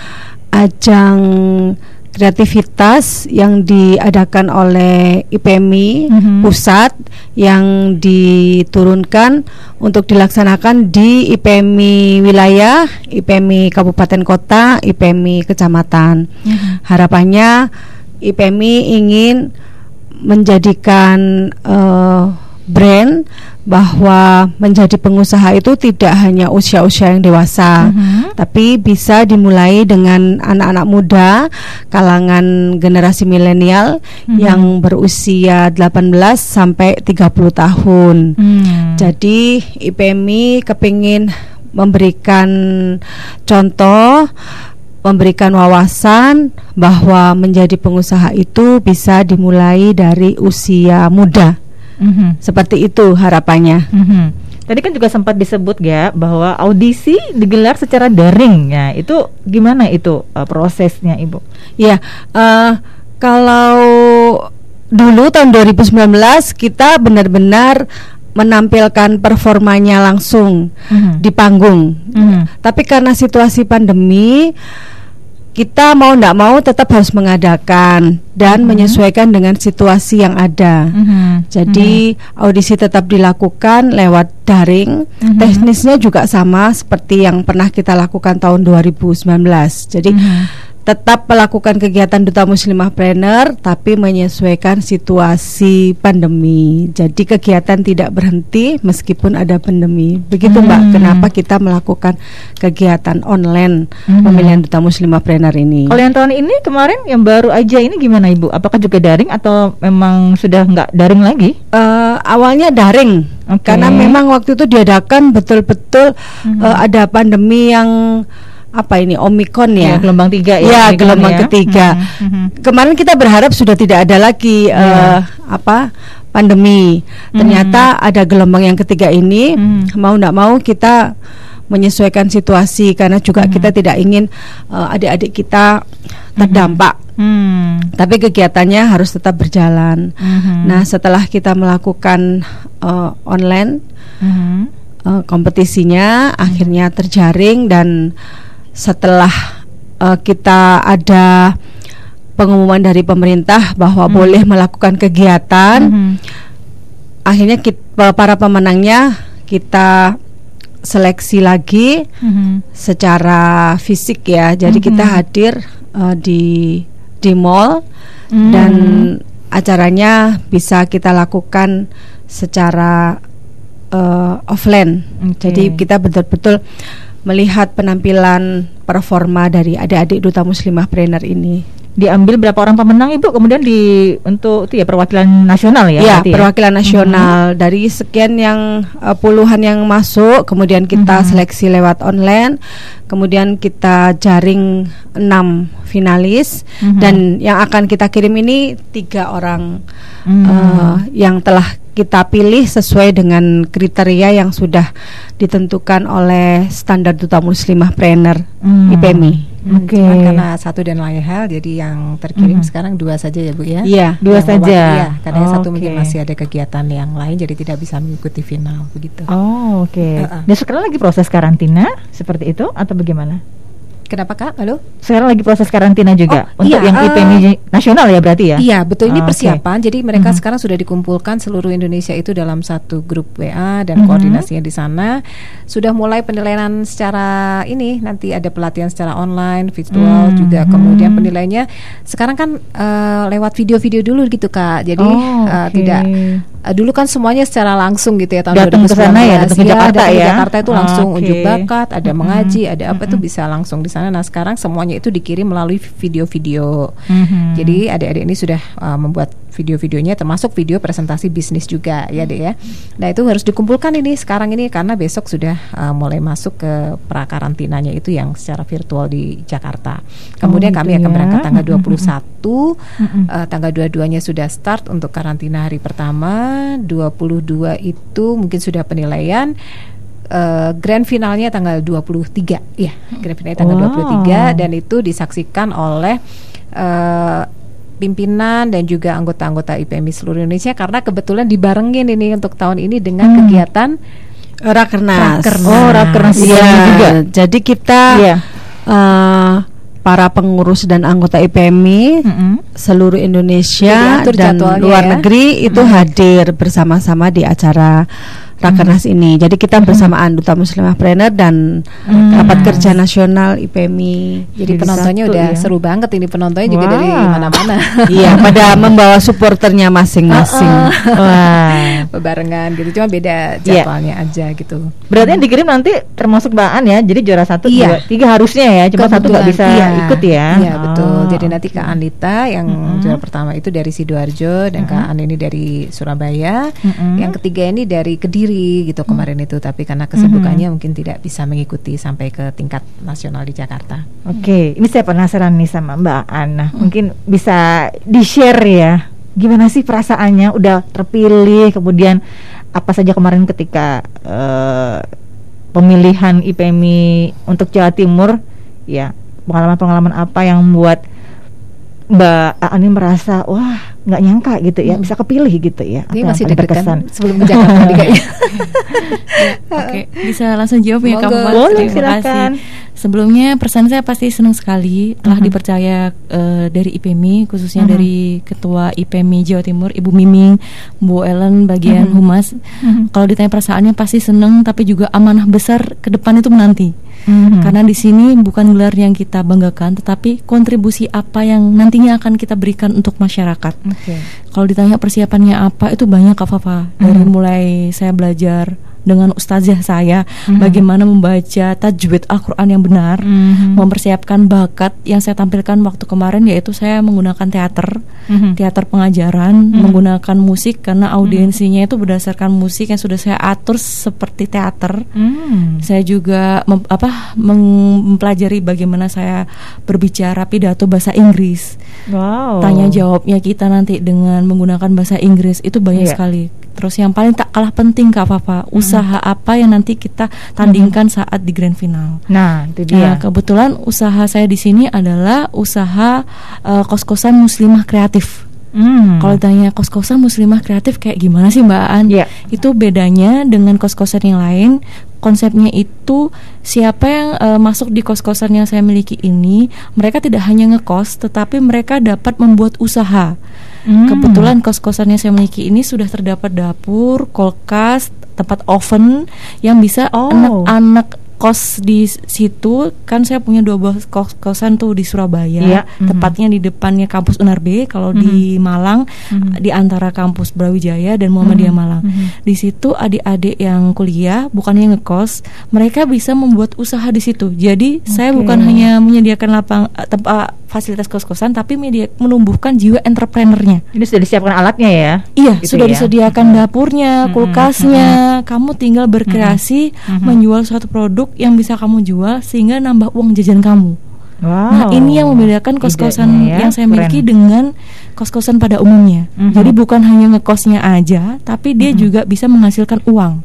S9: ajang kreativitas yang diadakan oleh IPMI mm-hmm. pusat yang diturunkan untuk dilaksanakan di IPMI wilayah, IPMI kabupaten kota, IPMI kecamatan. Mm-hmm. Harapannya IPMI ingin menjadikan uh, brand bahwa menjadi pengusaha itu tidak hanya usia-usia yang dewasa, uh-huh. tapi bisa dimulai dengan anak-anak muda, kalangan generasi milenial uh-huh. yang berusia 18 sampai 30 tahun. Uh-huh. Jadi IPMI kepingin memberikan contoh memberikan wawasan bahwa menjadi pengusaha itu bisa dimulai dari usia muda hmm Seperti itu harapannya.
S1: Mm-hmm. Tadi kan juga sempat disebut ya bahwa audisi digelar secara daring ya. Itu gimana itu uh, prosesnya, Ibu?
S9: Ya, uh, kalau dulu tahun 2019 kita benar-benar menampilkan performanya langsung mm-hmm. di panggung. Mm-hmm. Tapi karena situasi pandemi kita mau tidak mau tetap harus mengadakan dan mm -hmm. menyesuaikan dengan situasi yang ada. Mm -hmm. Jadi mm -hmm. audisi tetap dilakukan lewat daring. Mm -hmm. Teknisnya juga sama seperti yang pernah kita lakukan tahun 2019. Jadi mm -hmm tetap melakukan kegiatan duta muslimah planner tapi menyesuaikan situasi pandemi. Jadi kegiatan tidak berhenti meskipun ada pandemi. Begitu hmm. Mbak, kenapa kita melakukan kegiatan online hmm. pemilihan duta muslimah planner ini?
S1: Kalau yang tahun ini kemarin yang baru aja ini gimana Ibu? Apakah juga daring atau memang sudah nggak daring lagi?
S9: Uh, awalnya daring. Okay. Karena memang waktu itu diadakan betul-betul hmm. uh, ada pandemi yang apa ini Omikron ya,
S1: ya gelombang tiga ya,
S9: ya gelombang ya. ketiga. Hmm, hmm, Kemarin kita berharap sudah tidak ada lagi ya. uh, apa pandemi. Ternyata hmm. ada gelombang yang ketiga ini. Hmm. Mau tidak mau kita menyesuaikan situasi karena juga hmm. kita tidak ingin uh, adik-adik kita terdampak. Hmm. Tapi kegiatannya harus tetap berjalan. Hmm. Nah, setelah kita melakukan uh, online hmm. uh, kompetisinya, hmm. akhirnya terjaring dan setelah uh, kita ada pengumuman dari pemerintah bahwa hmm. boleh melakukan kegiatan, hmm. akhirnya kita, para pemenangnya kita seleksi lagi hmm. secara fisik ya. Jadi hmm. kita hadir uh, di di mall hmm. dan acaranya bisa kita lakukan secara uh, offline. Okay. Jadi kita betul-betul melihat penampilan performa dari adik-adik duta muslimah trainer ini
S1: diambil berapa orang pemenang ibu kemudian di untuk itu ya perwakilan nasional ya
S9: ya, ya? perwakilan ya? nasional mm -hmm. dari sekian yang uh, puluhan yang masuk kemudian kita mm -hmm. seleksi lewat online kemudian kita jaring enam finalis mm -hmm. dan yang akan kita kirim ini tiga orang mm -hmm. uh, yang telah kita pilih sesuai dengan kriteria yang sudah ditentukan oleh standar duta muslimah trainer mm. IPMI.
S2: Hmm, Oke. Okay. karena satu dan lain hal, jadi yang terkirim hmm. sekarang dua saja ya bu ya?
S1: Iya, dua saja.
S2: Iya, karena oh, satu okay. mungkin masih ada kegiatan yang lain, jadi tidak bisa mengikuti final begitu.
S1: Oh oke. Okay. Uh -uh. Dan sekarang lagi proses karantina seperti itu atau bagaimana?
S2: Kenapa kak? Halo?
S1: Sekarang lagi proses karantina juga oh, untuk iya, yang uh, IPM nasional ya berarti ya?
S2: Iya betul ini oh, persiapan. Okay. Jadi mereka uh-huh. sekarang sudah dikumpulkan seluruh Indonesia itu dalam satu grup WA dan uh-huh. koordinasinya di sana. Sudah mulai penilaian secara ini nanti ada pelatihan secara online, virtual uh-huh. juga. Kemudian penilaiannya sekarang kan uh, lewat video-video dulu gitu kak. Jadi oh, okay. uh, tidak uh, dulu kan semuanya secara langsung gitu ya tahun
S1: datang 2019 ke sana ya, datang ke
S2: ya,
S1: Jakarta
S2: ya. Jakarta itu langsung okay. unjuk bakat, ada mengaji, ada apa itu bisa langsung di sana sana. Nah sekarang semuanya itu dikirim melalui video-video. Mm-hmm. Jadi adik-adik ini sudah uh, membuat video-videonya termasuk video presentasi bisnis juga ya deh ya. Nah itu harus dikumpulkan ini sekarang ini karena besok sudah uh, mulai masuk ke prakarantinanya itu yang secara virtual di Jakarta. Kemudian oh, kami akan ya. berangkat tanggal 21, mm-hmm. uh, tanggal 22-nya sudah start untuk karantina hari pertama, 22 itu mungkin sudah penilaian uh, grand finalnya tanggal 23 ya grand finalnya tanggal wow. 23 dan itu disaksikan oleh uh, pimpinan dan juga anggota-anggota IPMI seluruh Indonesia karena kebetulan dibarengin ini untuk tahun ini dengan hmm. kegiatan
S9: Rakernas.
S1: Rakernas. Oh, Rakernas
S9: ya. juga. Jadi kita ya. uh, para pengurus dan anggota IPMI mm -hmm. seluruh Indonesia dan luar ya. negeri itu mm -hmm. hadir bersama-sama di acara Rakernas hmm. ini. Jadi kita bersamaan Duta Muslimah Trainer dan hmm. rapat kerja nasional IPMI.
S2: Jadi, Jadi penontonnya satu, udah ya. seru banget ini penontonnya wow. juga dari mana-mana.
S9: iya, (laughs) pada membawa supporternya masing-masing. Uh -uh.
S2: Wah, bebarengan gitu. Cuma beda iya. jadwalnya yeah. aja gitu.
S1: Berarti yang dikirim nanti termasuk Baan ya. Jadi juara satu, iya. dua, tiga harusnya ya. Cuma Kebetulan, satu nggak bisa iya. ikut ya.
S2: Iya oh. betul. Jadi nanti Kak Anita yang hmm. juara pertama itu dari sidoarjo dan hmm. Kak An ini dari Surabaya. Hmm. Yang ketiga ini dari Kediri sendiri gitu kemarin itu tapi karena kesibukannya hmm. mungkin tidak bisa mengikuti sampai ke tingkat nasional di Jakarta.
S1: Oke, okay. ini saya penasaran nih sama Mbak Ana. Hmm. Mungkin bisa di-share ya. Gimana sih perasaannya udah terpilih kemudian apa saja kemarin ketika uh, pemilihan IPMI untuk Jawa Timur ya pengalaman-pengalaman apa yang membuat Mbak Ani merasa wah nggak nyangka gitu ya hmm. bisa kepilih gitu ya.
S2: Ini masih deg-degan sebelum ke Jakarta kayaknya. (laughs) (laughs)
S3: Oke, bisa langsung jawab ya kamu.
S1: Boleh silakan.
S3: Sebelumnya persen saya pasti senang sekali telah uh -huh. dipercaya uh, dari IPMI khususnya uh -huh. dari Ketua IPMI Jawa Timur Ibu Miming, Bu Ellen bagian uh -huh. humas. Uh -huh. Kalau ditanya perasaannya pasti senang tapi juga amanah besar ke depan itu menanti. Mm-hmm. Karena di sini bukan gelar yang kita banggakan, tetapi kontribusi apa yang nantinya akan kita berikan untuk masyarakat. Okay. Kalau ditanya persiapannya apa, itu banyak Kak Fafa. Dari mm-hmm. mulai saya belajar dengan ustazah saya mm-hmm. bagaimana membaca tajwid Al-Qur'an yang benar, mm-hmm. mempersiapkan bakat yang saya tampilkan waktu kemarin yaitu saya menggunakan teater, mm-hmm. teater pengajaran, mm-hmm. menggunakan musik karena audiensinya itu berdasarkan musik yang sudah saya atur seperti teater. Mm-hmm. Saya juga mem, apa mempelajari bagaimana saya berbicara pidato bahasa Inggris. Wow. Tanya jawabnya kita nanti dengan menggunakan bahasa Inggris itu banyak yeah. sekali Terus yang paling tak kalah penting Kak Fafa, hmm. usaha apa yang nanti kita tandingkan hmm. saat di grand final.
S1: Nah, itu dia.
S3: Nah, kebetulan usaha saya di sini adalah usaha uh, kos-kosan muslimah kreatif. Hmm. Kalau tanya kos-kosan muslimah kreatif kayak gimana sih Mbak An? Yeah. Itu bedanya dengan kos-kosan yang lain. Konsepnya itu siapa yang uh, masuk di kos-kosan yang saya miliki ini, mereka tidak hanya ngekos, tetapi mereka dapat membuat usaha. Hmm. Kebetulan kos-kosan yang saya miliki ini sudah terdapat dapur, kulkas, tempat oven yang bisa oh. anak-anak oh kos di situ kan saya punya dua buah kos kosan tuh di Surabaya yeah. mm-hmm. tepatnya di depannya kampus Unar B kalau mm-hmm. di Malang mm-hmm. di antara kampus Brawijaya dan Muhammadiyah mm-hmm. Malang mm-hmm. di situ adik-adik yang kuliah bukannya ngekos mereka bisa membuat usaha di situ jadi okay. saya bukan hanya menyediakan lapang eh, tempat fasilitas kos-kosan tapi media menumbuhkan jiwa entrepreneurnya.
S1: Ini sudah disiapkan alatnya ya?
S3: Iya, gitu sudah ya? disediakan hmm. dapurnya, kulkasnya. Hmm. Kamu tinggal berkreasi hmm. menjual suatu produk yang bisa kamu jual sehingga nambah uang jajan kamu. Wow. Nah, ini yang membedakan kos-kosan ya, yang saya miliki Keren. dengan kos-kosan pada umumnya. Mm -hmm. Jadi bukan hanya ngekosnya aja, tapi dia mm -hmm. juga bisa menghasilkan uang.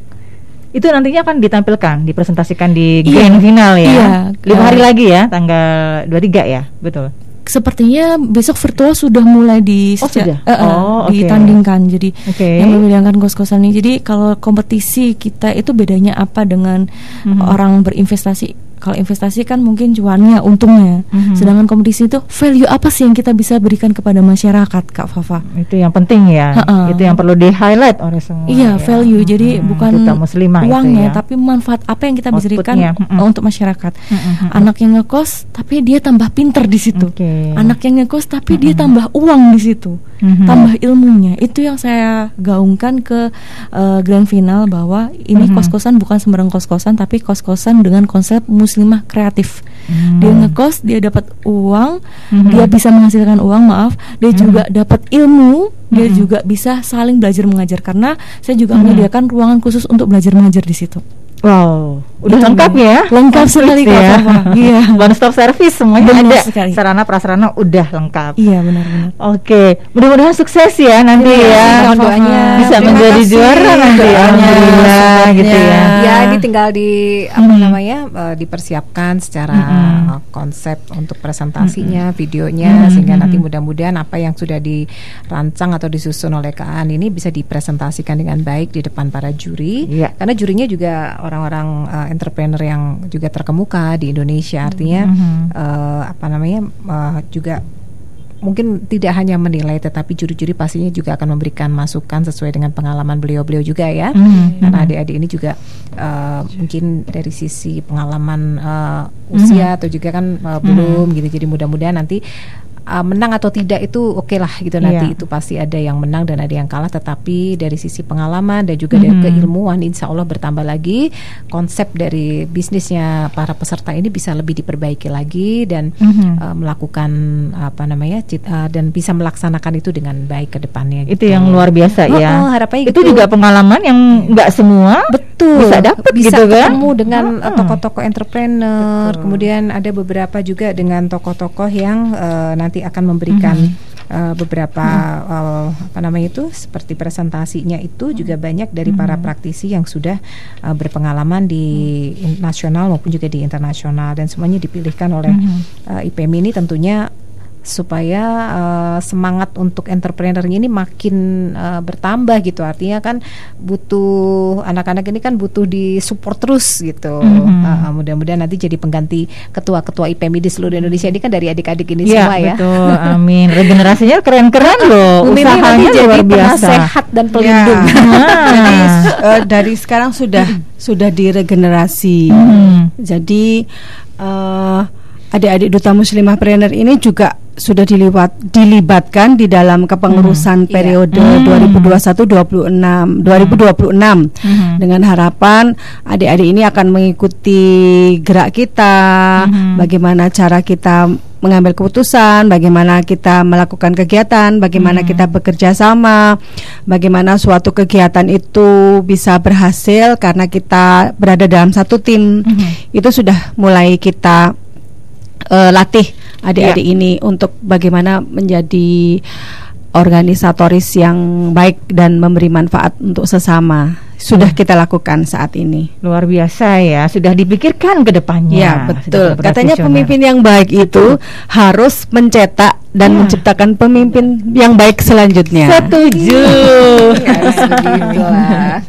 S1: itu nantinya akan ditampilkan, dipresentasikan di grand final ya.
S3: Iya.
S1: Lima hari
S3: Eh,
S1: lagi ya, tanggal 23 ya, betul.
S3: Sepertinya besok virtual sudah mulai di
S1: Oh, sudah?
S3: eh, eh,
S1: Oh, oke.
S3: ditandingkan. Jadi
S1: Oke.
S3: yang membedakan kos-kosan ini. Jadi kalau kompetisi kita itu bedanya apa dengan
S1: Mhm.
S3: orang berinvestasi? Kalau investasi kan mungkin cuannya, untungnya.
S1: Mhm.
S3: Sedangkan kompetisi itu value apa sih yang kita bisa berikan kepada masyarakat, Kak Fafa?
S1: Itu yang penting ya.
S3: Ha-ha.
S1: Itu yang perlu di-highlight oleh semua.
S3: Iya,
S1: ya.
S3: value. Jadi
S1: Hmm,
S3: bukan
S1: muslimah itu
S3: uangnya,
S1: ya.
S3: tapi manfaat apa yang kita bisa berikan.
S1: Mm-mm.
S3: untuk masyarakat.
S1: Mm-mm.
S3: Anak yang ngekos, tapi dia tambah pinter di situ.
S1: Oke.
S3: Anak yang ngekos, tapi dia tambah uang di situ,
S1: Mhm.
S3: tambah ilmunya. Itu yang saya gaungkan ke eh, grand final bahwa ini
S1: Mhm.
S3: kos-kosan bukan sembarang kos-kosan, tapi kos-kosan dengan konsep muslimah kreatif.
S1: Hmm.
S3: Dia ngekos, dia dapat uang,
S1: Mhm.
S3: dia bisa menghasilkan uang, maaf, dia
S1: Mhm.
S3: juga dapat ilmu, dia
S1: Mhm.
S3: juga bisa saling belajar mengajar karena saya juga
S1: Mhm.
S3: menyediakan ruangan khusus untuk belajar mengajar di situ.
S1: Wow, udah
S3: Itu
S1: lengkap ya?
S3: Lengkap sekali,
S1: ya. (laughs)
S3: Iya.
S1: One stop service semuanya
S3: Benar
S1: ada.
S3: sekali.
S1: Sarana prasarana udah lengkap.
S3: Iya benar-benar.
S1: Oke, mudah-mudahan sukses ya nanti
S2: Terima
S1: ya.
S2: mohon doanya.
S1: Bisa
S2: Terima
S1: menjadi
S2: kasih.
S1: juara nanti.
S2: Doanya,
S1: Alhamdulillah gitu ya.
S2: Ya, ini tinggal di apa
S1: Mhm.
S2: namanya eh, dipersiapkan secara eh, konsep untuk presentasinya,
S1: Mhm,
S2: videonya, sehingga nanti
S1: mhm.
S2: mudah-mudahan apa yang sudah dirancang atau disusun oleh KAN ini bisa dipresentasikan dengan baik di depan para juri.
S1: Iya.
S2: Karena jurinya juga orang-orang eh, entrepreneur yang juga terkemuka di Indonesia, artinya
S1: Mhm.
S2: eh, apa namanya eh, juga mungkin tidak hanya menilai tetapi juri-juri pastinya juga akan memberikan masukan sesuai dengan pengalaman beliau-beliau juga ya.
S1: Mhm.
S2: karena adik-adik ini juga eh, mungkin dari sisi pengalaman eh, usia atau juga kan eh, belum gitu. Jadi mudah-mudahan nanti eh, menang atau tidak itu oke lah gitu nanti
S1: Iya.
S2: itu pasti ada yang menang dan ada yang kalah tetapi dari sisi pengalaman dan juga dari
S1: Mhm.
S2: keilmuan insya Allah bertambah lagi konsep dari bisnisnya para peserta ini bisa lebih diperbaiki lagi dan
S1: Mhm.
S2: eh, melakukan apa namanya cit- eh, dan bisa melaksanakan itu dengan baik ke depannya
S1: Itu
S2: gitu.
S1: yang luar biasa
S2: Oh,
S1: ya.
S2: oh, harapannya
S1: itu
S2: gitu.
S1: juga pengalaman yang nggak semua
S2: Betul.
S1: Bisa dapat
S2: bisa
S1: gitu kan.
S2: ketemu dengan
S1: Hmm.
S2: tokoh-tokoh entrepreneur.
S1: Betul.
S2: Kemudian ada beberapa juga dengan tokoh-tokoh yang uh, nanti akan memberikan uh, beberapa uh, apa namanya itu seperti presentasinya itu juga banyak dari para praktisi yang sudah uh, berpengalaman di in- nasional maupun juga di internasional dan semuanya dipilihkan oleh uh, IPM ini tentunya supaya uh, semangat untuk entrepreneurnya ini makin uh, bertambah gitu artinya kan butuh anak-anak ini kan butuh di support terus gitu
S1: Mhm.
S2: Uh, mudah-mudahan nanti jadi pengganti ketua-ketua IPM di seluruh Indonesia ini kan dari adik-adik ini
S1: Iya
S2: semua ya
S1: betul, (laughs) amin. Regenerasinya keren-keren loh,
S2: Bu Mimi nanti
S1: usahanya
S2: jadi
S1: luar biasa.
S2: penasehat dan pelindung
S9: Ya. (laughs) Jadi
S1: Nah.
S9: eh, dari sekarang sudah sudah diregenerasi.
S1: Hmm.
S9: Jadi eh, adik-adik duta muslimah trainer ini juga sudah dilibat, dilibatkan di dalam kepengurusan
S2: Iya.
S9: periode
S1: Hmm.
S9: 2021-26 2026
S1: Hmm.
S9: dengan harapan adik-adik ini akan mengikuti gerak kita,
S1: Hmm.
S9: bagaimana cara kita mengambil keputusan, bagaimana kita melakukan kegiatan, bagaimana
S1: Hmm.
S9: kita bekerja sama, bagaimana suatu kegiatan itu bisa berhasil karena kita berada dalam satu tim.
S1: Mhm.
S9: Itu sudah mulai kita eh, latih adik-adik
S1: Ya.
S9: ini untuk bagaimana menjadi organisatoris yang baik dan memberi manfaat untuk sesama. Sudah
S1: Hmm.
S9: kita lakukan saat ini.
S1: Luar biasa ya, sudah dipikirkan ke depannya.
S9: Ya, betul. Katanya pemimpin yang baik itu harus mencetak dan
S1: Ya.
S9: menciptakan pemimpin yang baik selanjutnya.
S1: Setuju. (laughs)
S2: lah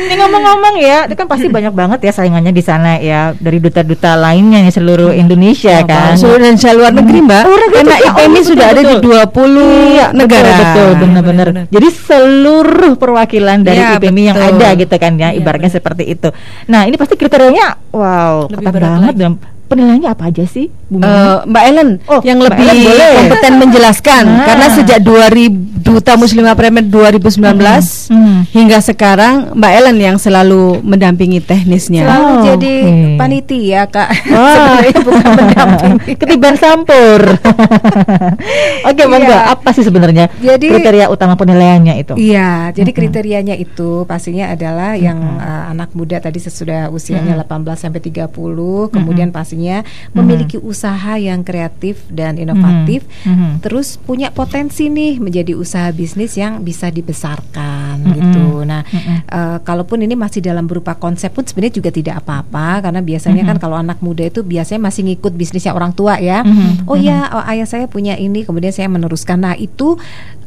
S1: Ini ngomong-ngomong ya, itu kan pasti banyak banget ya saingannya di sana ya dari duta-duta lainnya nih seluruh Indonesia kan.
S9: Seluruh Indonesia luar negeri, Mbak.
S1: Luar negeri
S9: Karena
S1: juga.
S9: IPM ini
S1: Oh,
S9: sudah
S1: betul,
S9: ada di
S1: betul.
S9: 20
S1: Iya,
S9: negara.
S1: Betul, betul benar-benar. Jadi seluruh perwakilan dari
S9: Ya,
S1: IPMI yang
S9: betul.
S1: Ada gitu kan ya,
S3: Iya,
S1: ibaratnya seperti itu. Nah, ini pasti kriterianya wow,
S3: Lebih
S1: ketat
S3: berat
S1: banget
S3: lagi.
S1: dan penilaiannya apa aja sih, Bu?
S9: Eh, Mbak Ellen
S1: Oh,
S9: yang
S1: Mbak
S9: lebih
S1: Ellen boleh.
S9: kompeten menjelaskan
S1: Nah.
S9: karena sejak 2000 Duta Muslimah Premier 2019
S1: Hmm.
S9: hingga sekarang Mbak Ellen yang selalu mendampingi teknisnya.
S2: selalu
S1: Oh,
S2: jadi
S1: oke.
S2: panitia kak (laughs)
S1: Wah, bukan mendampingi. (laughs) Ketiban sampur. (laughs) Oke, monggo.
S2: Iya.
S1: Apa sih sebenarnya
S2: Jadi-
S1: kriteria utama penilaiannya itu?
S2: Iya, jadi
S1: Mm-mm.
S2: kriterianya itu pastinya adalah yang uh, anak muda tadi sesudah usianya 18 sampai 30, kemudian pastinya memiliki usaha yang kreatif dan inovatif,
S1: Mhm.
S2: terus punya potensi nih menjadi usaha usaha bisnis yang bisa dibesarkan mm -hmm. gitu. Nah, mm -hmm. uh, kalaupun ini masih dalam berupa konsep pun sebenarnya juga tidak apa-apa karena biasanya mm -hmm. kan kalau anak muda itu biasanya masih ngikut bisnisnya orang tua ya. Mm -hmm. Oh ya, oh, ayah saya punya ini, kemudian saya meneruskan. Nah, itu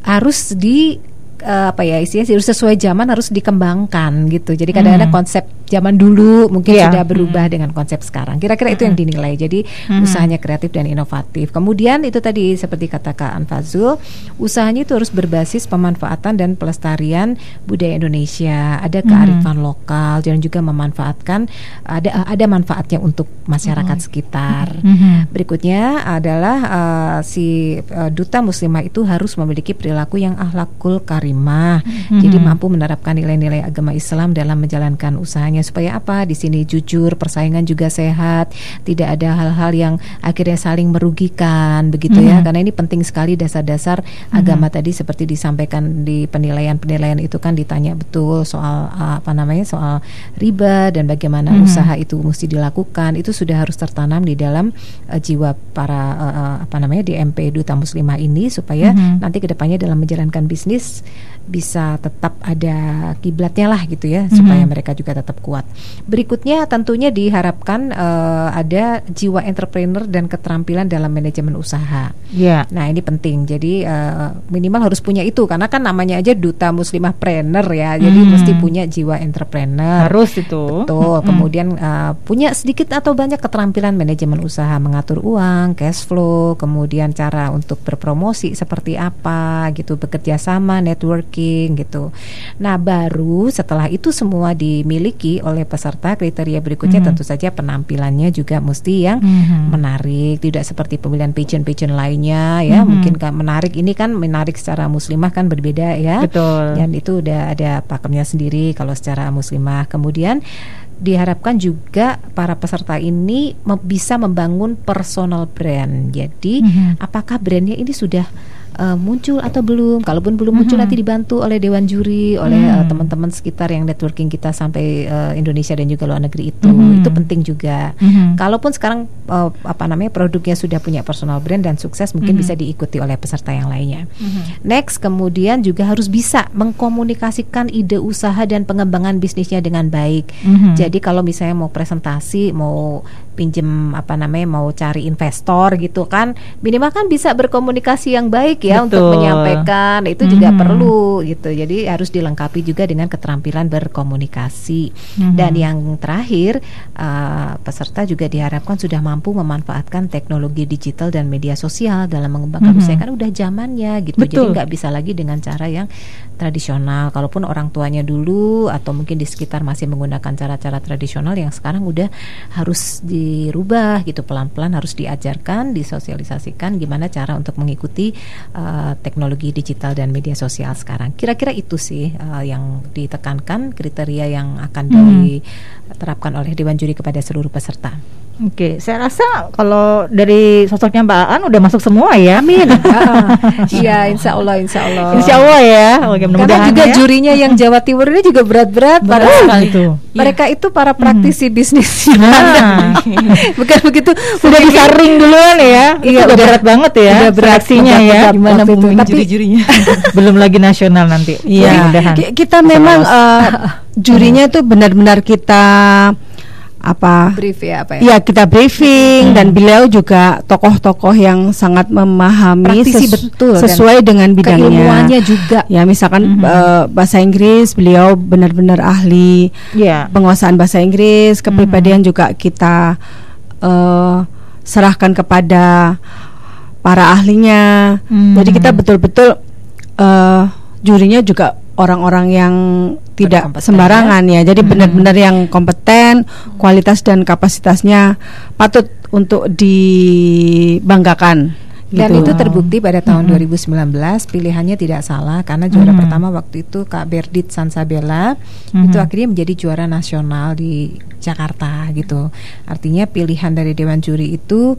S2: harus di uh, apa ya istilahnya harus sesuai zaman harus dikembangkan gitu. Jadi kadang-kadang hmm. konsep zaman dulu mungkin yeah. sudah berubah hmm. dengan konsep sekarang. Kira-kira itu yang hmm. dinilai. Jadi hmm. usahanya kreatif dan inovatif. Kemudian itu tadi seperti kata Kak Anfazul, usahanya itu harus berbasis pemanfaatan dan pelestarian budaya Indonesia. Ada kearifan hmm. lokal dan juga memanfaatkan ada ada manfaatnya untuk masyarakat hmm. sekitar. Hmm. Berikutnya adalah uh, si uh, duta muslimah itu harus memiliki perilaku yang ahlakul karim muslimah. Mm-hmm. Jadi mampu menerapkan nilai-nilai agama Islam dalam menjalankan usahanya supaya apa? Di sini jujur, persaingan juga sehat, tidak ada hal-hal yang akhirnya saling merugikan begitu mm-hmm. ya. Mhm. Karena ini penting sekali dasar-dasar mm-hmm. agama tadi seperti disampaikan di penilaian-penilaian itu kan ditanya betul soal apa namanya? soal riba dan bagaimana mm-hmm. usaha itu mesti dilakukan. Itu sudah harus tertanam di dalam uh, jiwa para uh, apa namanya di MP Duta Muslimah ini supaya mm-hmm. nanti ke depannya dalam menjalankan bisnis bisa tetap ada kiblatnya lah gitu ya mm-hmm. supaya mereka juga tetap kuat. Berikutnya tentunya diharapkan uh, ada jiwa entrepreneur dan keterampilan dalam manajemen usaha.
S1: Yeah.
S2: Nah ini penting. Jadi uh, minimal harus punya itu karena kan namanya aja duta muslimah trainer ya. Jadi mm. mesti punya jiwa entrepreneur.
S1: Harus itu.
S2: Betul. Mm. Kemudian uh, punya sedikit atau banyak keterampilan manajemen usaha, mengatur uang, cash flow, kemudian cara untuk berpromosi seperti apa gitu, bekerja sama, network networking gitu. Nah, baru setelah itu semua dimiliki oleh peserta, kriteria berikutnya mm -hmm. tentu saja penampilannya juga mesti yang mm -hmm. menarik, tidak seperti pemilihan pageant-pageant lainnya ya. Mm -hmm. Mungkin kan menarik ini kan menarik secara muslimah kan berbeda ya.
S1: Betul.
S2: Dan itu udah ada pakemnya sendiri kalau secara muslimah. Kemudian diharapkan juga para peserta ini bisa membangun personal brand. Jadi, mm -hmm. apakah brandnya ini sudah uh, muncul atau belum. Kalaupun belum muncul mm -hmm. nanti dibantu oleh dewan juri, oleh mm. uh, teman-teman sekitar yang networking kita sampai uh, Indonesia dan juga luar negeri itu. Mm -hmm. Itu penting juga. Mm -hmm. Kalaupun sekarang uh, apa namanya produknya sudah punya personal brand dan sukses, mungkin mm -hmm. bisa diikuti oleh peserta yang lainnya. Mm -hmm. Next, kemudian juga harus bisa mengkomunikasikan ide usaha dan pengembangan bisnisnya dengan baik. Mm -hmm. Jadi kalau misalnya mau presentasi, mau pinjem apa namanya mau cari investor gitu kan minimal kan bisa berkomunikasi yang baik ya Betul. untuk menyampaikan itu juga hmm. perlu gitu jadi harus dilengkapi juga dengan keterampilan berkomunikasi hmm. dan yang terakhir uh, peserta juga diharapkan sudah mampu memanfaatkan teknologi digital dan media sosial dalam mengembangkan hmm. usaha kan udah zamannya gitu Betul. jadi nggak bisa lagi dengan cara yang tradisional kalaupun orang tuanya dulu atau mungkin di sekitar masih menggunakan cara-cara tradisional yang sekarang udah harus di dirubah gitu pelan-pelan harus diajarkan, disosialisasikan gimana cara untuk mengikuti uh, teknologi digital dan media sosial sekarang. Kira-kira itu sih uh, yang ditekankan kriteria yang akan hmm. diterapkan oleh Dewan Juri kepada seluruh peserta.
S1: Oke, saya rasa kalau dari sosoknya Mbak Aan udah masuk semua ya.
S2: Amin. (laughs) (laughs) Iya, insya Allah, insya Allah.
S1: Insya Allah ya.
S2: Oke, Karena juga ya. jurinya yang (laughs) Jawa Timur ini juga berat-berat
S1: para itu.
S2: Mereka itu para praktisi hmm. bisnis. Nah.
S1: Bukan begitu. Sudah bisa ring duluan ya. Iya, udah berat banget ya. Udah
S2: berat ya.
S1: Gimana itu. Tapi juri-jurinya. belum lagi nasional nanti.
S9: Iya. Kita memang uh, jurinya itu benar-benar kita apa
S2: brief ya apa
S9: ya? Ya kita briefing hmm. dan beliau juga tokoh-tokoh yang sangat memahami ses betul sesuai dengan bidangnya.
S2: juga.
S9: Ya misalkan -hmm. uh, bahasa Inggris beliau benar-benar ahli. Yeah. Penguasaan bahasa Inggris, kepribadian -hmm. juga kita uh, serahkan kepada para ahlinya. -hmm. Jadi kita betul-betul uh, jurinya juga orang-orang yang tidak sembarangan ya. ya. Jadi hmm. benar-benar yang kompeten, kualitas dan kapasitasnya patut untuk dibanggakan.
S2: Dan gitu. itu terbukti pada tahun hmm. 2019 pilihannya tidak salah karena juara hmm. pertama waktu itu Kak Berdit Sansabella hmm. itu akhirnya menjadi juara nasional di Jakarta gitu. Artinya pilihan dari dewan juri itu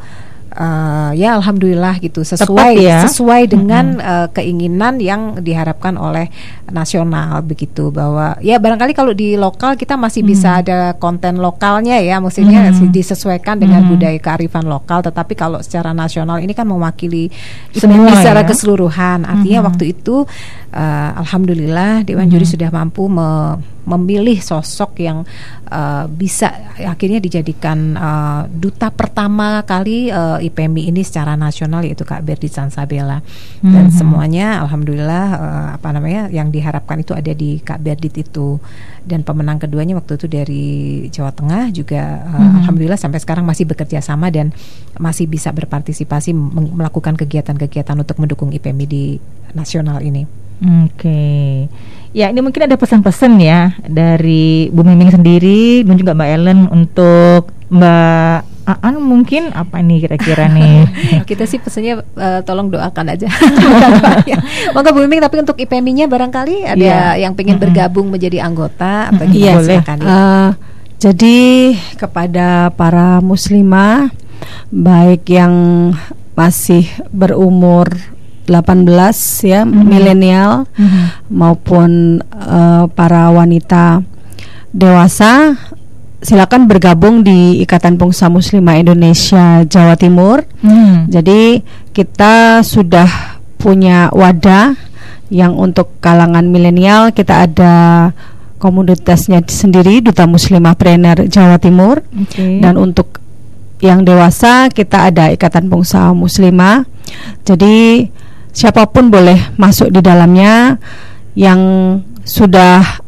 S2: uh, ya alhamdulillah gitu sesuai
S1: ya?
S2: sesuai dengan hmm. uh, keinginan yang diharapkan oleh nasional begitu bahwa ya barangkali kalau di lokal kita masih hmm. bisa ada konten lokalnya ya maksudnya hmm. disesuaikan dengan hmm. budaya kearifan lokal tetapi kalau secara nasional ini kan mewakili semua secara ya? keseluruhan artinya hmm. waktu itu uh, alhamdulillah Dewan hmm. Juri sudah mampu me memilih sosok yang uh, bisa akhirnya dijadikan uh, duta pertama kali uh, IPMI ini secara nasional yaitu Kak Berdi Sansabella hmm. dan semuanya alhamdulillah uh, apa namanya yang diharapkan itu ada di Kak Berdit itu dan pemenang keduanya waktu itu dari Jawa Tengah juga uh, hmm. alhamdulillah sampai sekarang masih bekerja sama dan masih bisa berpartisipasi melakukan kegiatan-kegiatan untuk mendukung IPMI di nasional ini.
S1: Oke. Okay. Ya, ini mungkin ada pesan-pesan ya dari Bu Miming sendiri dan juga Mbak Ellen untuk Mbak Aan mungkin apa nih kira-kira nih? (laughs)
S2: Kita sih pesannya uh, tolong doakan aja. (laughs) Maka Bu Miming tapi untuk IPMI-nya barangkali ada yeah. yang pengen bergabung menjadi anggota atau
S9: mm-hmm. iya, silakan ya. Uh, jadi kepada para muslimah baik yang masih berumur 18 ya mm-hmm. milenial mm-hmm. maupun uh, para wanita dewasa silakan bergabung di Ikatan Pengusaha Muslimah Indonesia Jawa Timur. Hmm. Jadi kita sudah punya wadah yang untuk kalangan milenial kita ada komunitasnya sendiri Duta Muslimah Trainer Jawa Timur okay. dan untuk yang dewasa kita ada Ikatan Pengusaha Muslimah. Jadi siapa pun boleh masuk di dalamnya yang sudah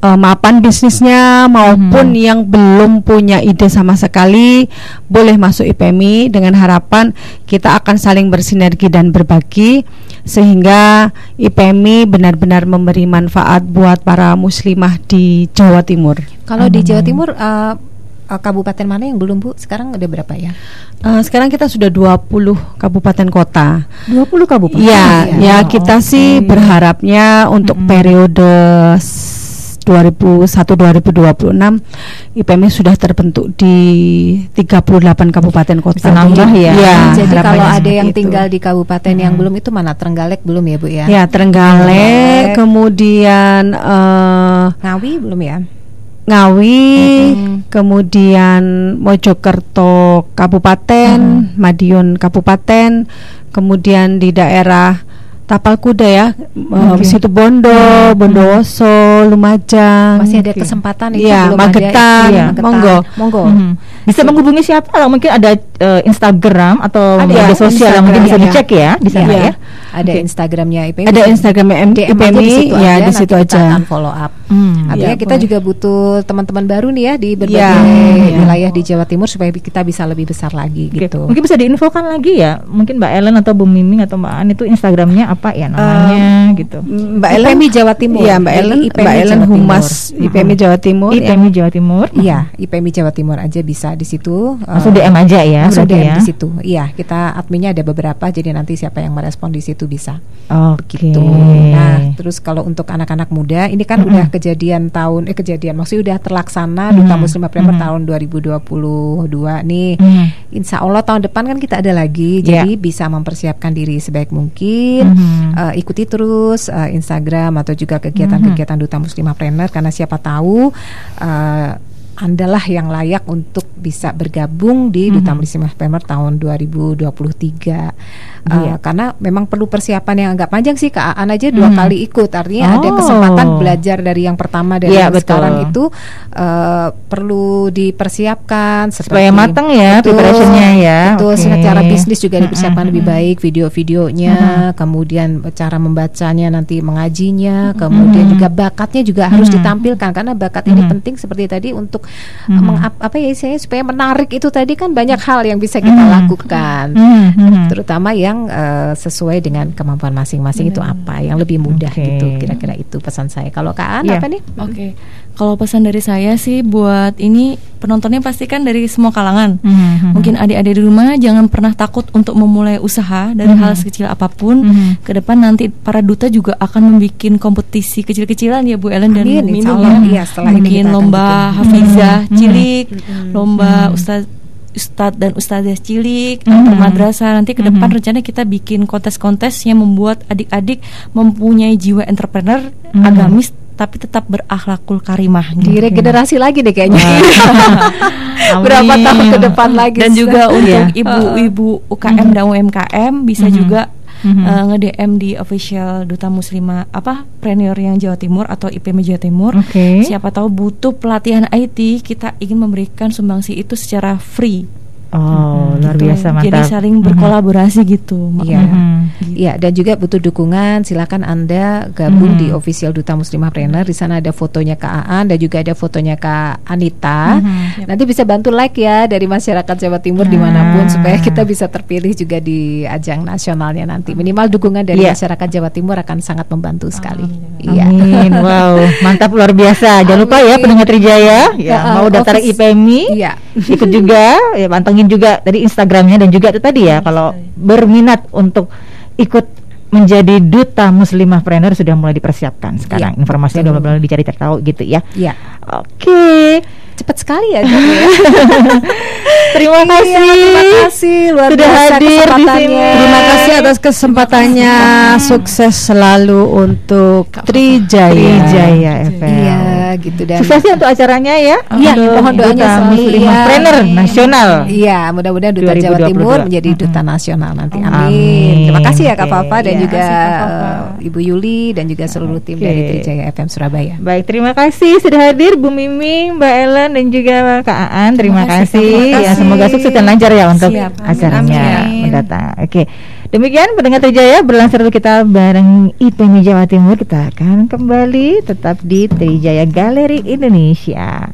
S9: uh, mapan bisnisnya maupun hmm. yang belum punya ide sama sekali boleh masuk IPMI dengan harapan kita akan saling bersinergi dan berbagi sehingga IPMI benar-benar memberi manfaat buat para muslimah di Jawa Timur.
S2: Kalau di Jawa Timur uh, uh, kabupaten mana yang belum Bu? Sekarang ada berapa ya?
S9: Uh, sekarang kita sudah 20 kabupaten kota.
S1: 20 kabupaten.
S9: Ya, ya, ya kita okay. sih berharapnya untuk mm -hmm. periode 2001 2026 IPMI sudah terbentuk di 38 kabupaten kota.
S1: Nambah ya.
S2: ya. Jadi kalau ada yang itu. tinggal di kabupaten hmm. yang belum itu mana Trenggalek belum ya Bu ya?
S9: Ya, Trenggalek, kemudian uh,
S2: Ngawi belum ya?
S9: Ngawi, hmm. kemudian Mojokerto Kabupaten, hmm. Madiun Kabupaten, kemudian di daerah tapal kuda ya, okay. situ Bondo, hmm. Bondowoso, Lumajang.
S2: Masih ada kesempatan itu
S9: ya, belum Magetan,
S2: ada.
S9: Iya, monggo.
S2: Monggo. Hmm.
S1: Bisa so, menghubungi siapa? Kalau mungkin ada uh, Instagram atau ada media sosial yang mungkin bisa dicek ya di sana ya. ya.
S2: Ada okay. Instagramnya IPMI.
S9: Ada Instagramnya IPMI, ya di situ aja. Kita
S2: akan follow up. Hmm, Artinya ya, kita boleh. juga butuh teman-teman baru nih ya di berbagai ya, wilayah di Jawa Timur supaya kita bisa lebih besar lagi okay. gitu.
S1: Mungkin bisa diinfokan lagi ya. Mungkin Mbak Ellen atau Bu Miming atau Mbak An itu Instagramnya apa ya namanya um, gitu.
S2: Mbak Ellen IPMI Jawa Timur.
S9: Iya, Mbak Ellen IPMI Mbak Ellen Jawa Humas Timur. IPMI Jawa Timur.
S1: IPMI Jawa Timur.
S2: Iya, IPMI Jawa Timur aja bisa di situ.
S1: Langsung uh, DM aja ya.
S2: Langsung DM ya. di situ. Iya, kita adminnya ada beberapa jadi nanti siapa yang merespon di situ bisa.
S1: Oke. Okay.
S2: Gitu. Nah, terus kalau untuk anak-anak muda ini kan mm -hmm. udah kejadian tahun eh kejadian maksudnya udah terlaksana mm -hmm. Duta Muslim Premier mm -hmm. tahun 2022 nih. Mm -hmm. Insya Allah tahun depan kan kita ada lagi. Yeah. Jadi bisa mempersiapkan diri sebaik mungkin. Mm -hmm. uh, ikuti terus uh, Instagram atau juga kegiatan-kegiatan Duta Muslimah Planner karena siapa tahu uh, andalah yang layak untuk bisa bergabung di Duta mm -hmm. Muslimah Planner tahun 2023 uh, karena memang perlu persiapan yang agak panjang sih Kak Aan aja dua hmm. kali ikut artinya oh. ada kesempatan belajar dari yang pertama dari ya, yang betul. sekarang itu uh, perlu dipersiapkan
S1: supaya matang ya preparationnya ya
S2: betul okay. secara bisnis juga dipersiapkan hmm. lebih baik video-videonya hmm. kemudian cara membacanya nanti mengajinya kemudian hmm. juga bakatnya juga harus hmm. ditampilkan karena bakat hmm. ini penting seperti tadi untuk hmm. meng, apa ya saya supaya menarik itu tadi kan banyak hal yang bisa kita hmm. lakukan hmm. terutama yang yang uh, sesuai dengan kemampuan masing-masing itu apa yang lebih mudah okay. gitu kira-kira itu pesan saya kalau Kak An yeah. apa nih
S3: oke okay. kalau pesan dari saya sih buat ini penontonnya pastikan dari semua kalangan mm-hmm. mungkin adik-adik di rumah jangan pernah takut untuk memulai usaha dari mm-hmm. hal sekecil apa pun mm-hmm. ke depan nanti para duta juga akan membuat kompetisi kecil-kecilan ya Bu Ellen dan
S2: Amin,
S3: Bu Minum ya,
S2: ya
S3: mungkin lomba Hafizah mm-hmm. cilik mm-hmm. lomba mm-hmm. Ustaz ustadz dan ustadzah cilik
S1: Mhm.
S3: atau madrasah nanti ke depan
S1: Mhm.
S3: rencana kita bikin kontes-kontes yang membuat adik-adik mempunyai jiwa entrepreneur
S1: Mhm.
S3: agamis tapi tetap berakhlakul karimah gitu.
S2: Diregenerasi lagi deh kayaknya. (laughs) Berapa tahun ke depan lagi?
S3: dan juga untuk
S1: Iya.
S3: ibu-ibu UKM dan UMKM bisa
S1: Mhm.
S3: juga
S1: Mhm.
S3: uh, nge-DM di official Duta Muslimah apa Premier yang Jawa Timur atau IPM Jawa Timur.
S1: Oke.
S3: Siapa tahu butuh pelatihan IT, kita ingin memberikan sumbangsi itu secara free.
S1: Oh, luar
S3: Gitu.
S1: biasa mantap.
S3: Jadi saling berkolaborasi gitu.
S2: Iya.
S1: Mhm.
S2: Iya, dan juga butuh dukungan. Silakan Anda gabung
S1: Mhm.
S2: di official Duta Muslimah Trainer. Di sana ada fotonya Kak Aan dan juga ada fotonya Kak Anita.
S1: Mhm.
S2: Nanti bisa bantu like ya dari masyarakat Jawa Timur
S1: Ah.
S2: di mana pun supaya kita bisa terpilih juga di ajang nasionalnya nanti. Minimal dukungan dari
S1: Iya.
S2: masyarakat Jawa Timur akan sangat membantu sekali. Iya.
S1: Amin. Wow, mantap luar biasa. Jangan lupa ya
S2: Amin.
S1: pendengar Trijaya, ya
S2: Uh,
S1: mau daftar IPMI,
S2: Iya.
S1: ikut juga, ya pantengin juga dari Instagramnya dan juga itu tadi ya kalau berminat untuk ikut menjadi duta muslimah trainer sudah mulai dipersiapkan sekarang.
S2: Iya,
S1: Informasinya
S2: betul.
S1: udah mulai dicari tahu gitu ya.
S2: Iya.
S1: Oke.
S2: Cepat sekali ya. Ya. (laughs)
S1: Terima kasih.
S2: Iya, terima kasih luar
S1: Sudah
S2: biasa
S1: hadir di sini.
S9: Terima kasih atas kesempatannya. Sukses selalu untuk Trijaya.
S1: Trijaya FM.
S2: Iya, gitu dan
S1: Sukses ya untuk acaranya ya.
S2: Iya, mohon doanya.
S1: Muslimah
S2: Iya.
S1: Trainer Nasional.
S2: Iya, mudah-mudahan Duta Jawa
S1: 2022.
S2: Timur menjadi duta nasional nanti.
S1: Amin.
S2: Amin. Terima kasih ya Kak Papa dan
S1: iya.
S2: juga
S3: kasih,
S2: Ibu Yuli dan juga seluruh tim
S1: Oke.
S2: dari Trijaya FM Surabaya.
S1: Baik, terima kasih sudah hadir Bu Miming, Mbak Ellen dan juga Kak Aan. Terima,
S3: Terima kasih,
S1: kasih.
S3: terima
S1: Ya,
S3: kasih.
S1: semoga sukses dan lancar ya untuk
S3: Siap. Amin.
S1: acaranya
S3: Amin.
S1: mendatang. Oke. Demikian pendengar Trijaya berlangsung dulu kita bareng IPM Jawa Timur. Kita akan kembali tetap di Trijaya Galeri Indonesia.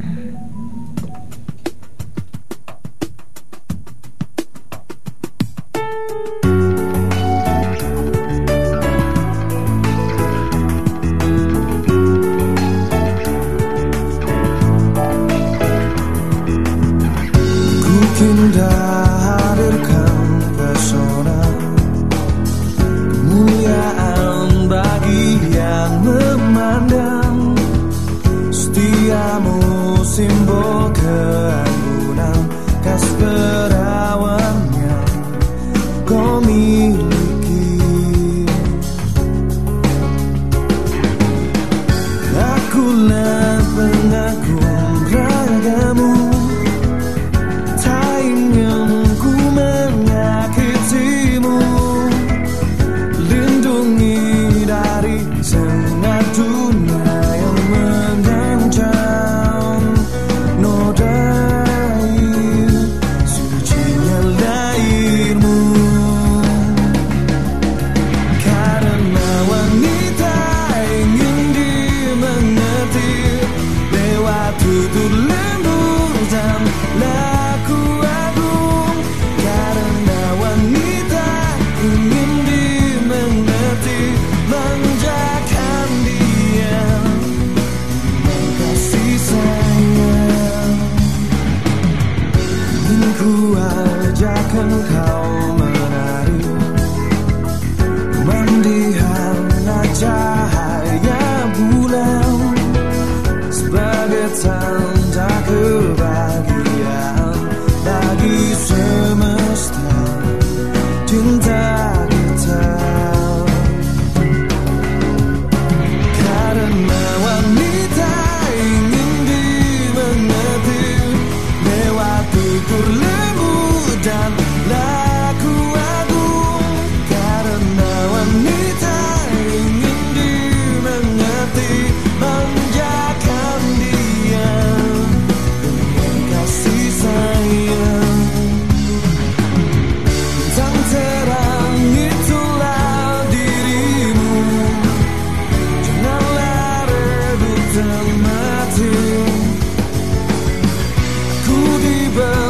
S4: seem But.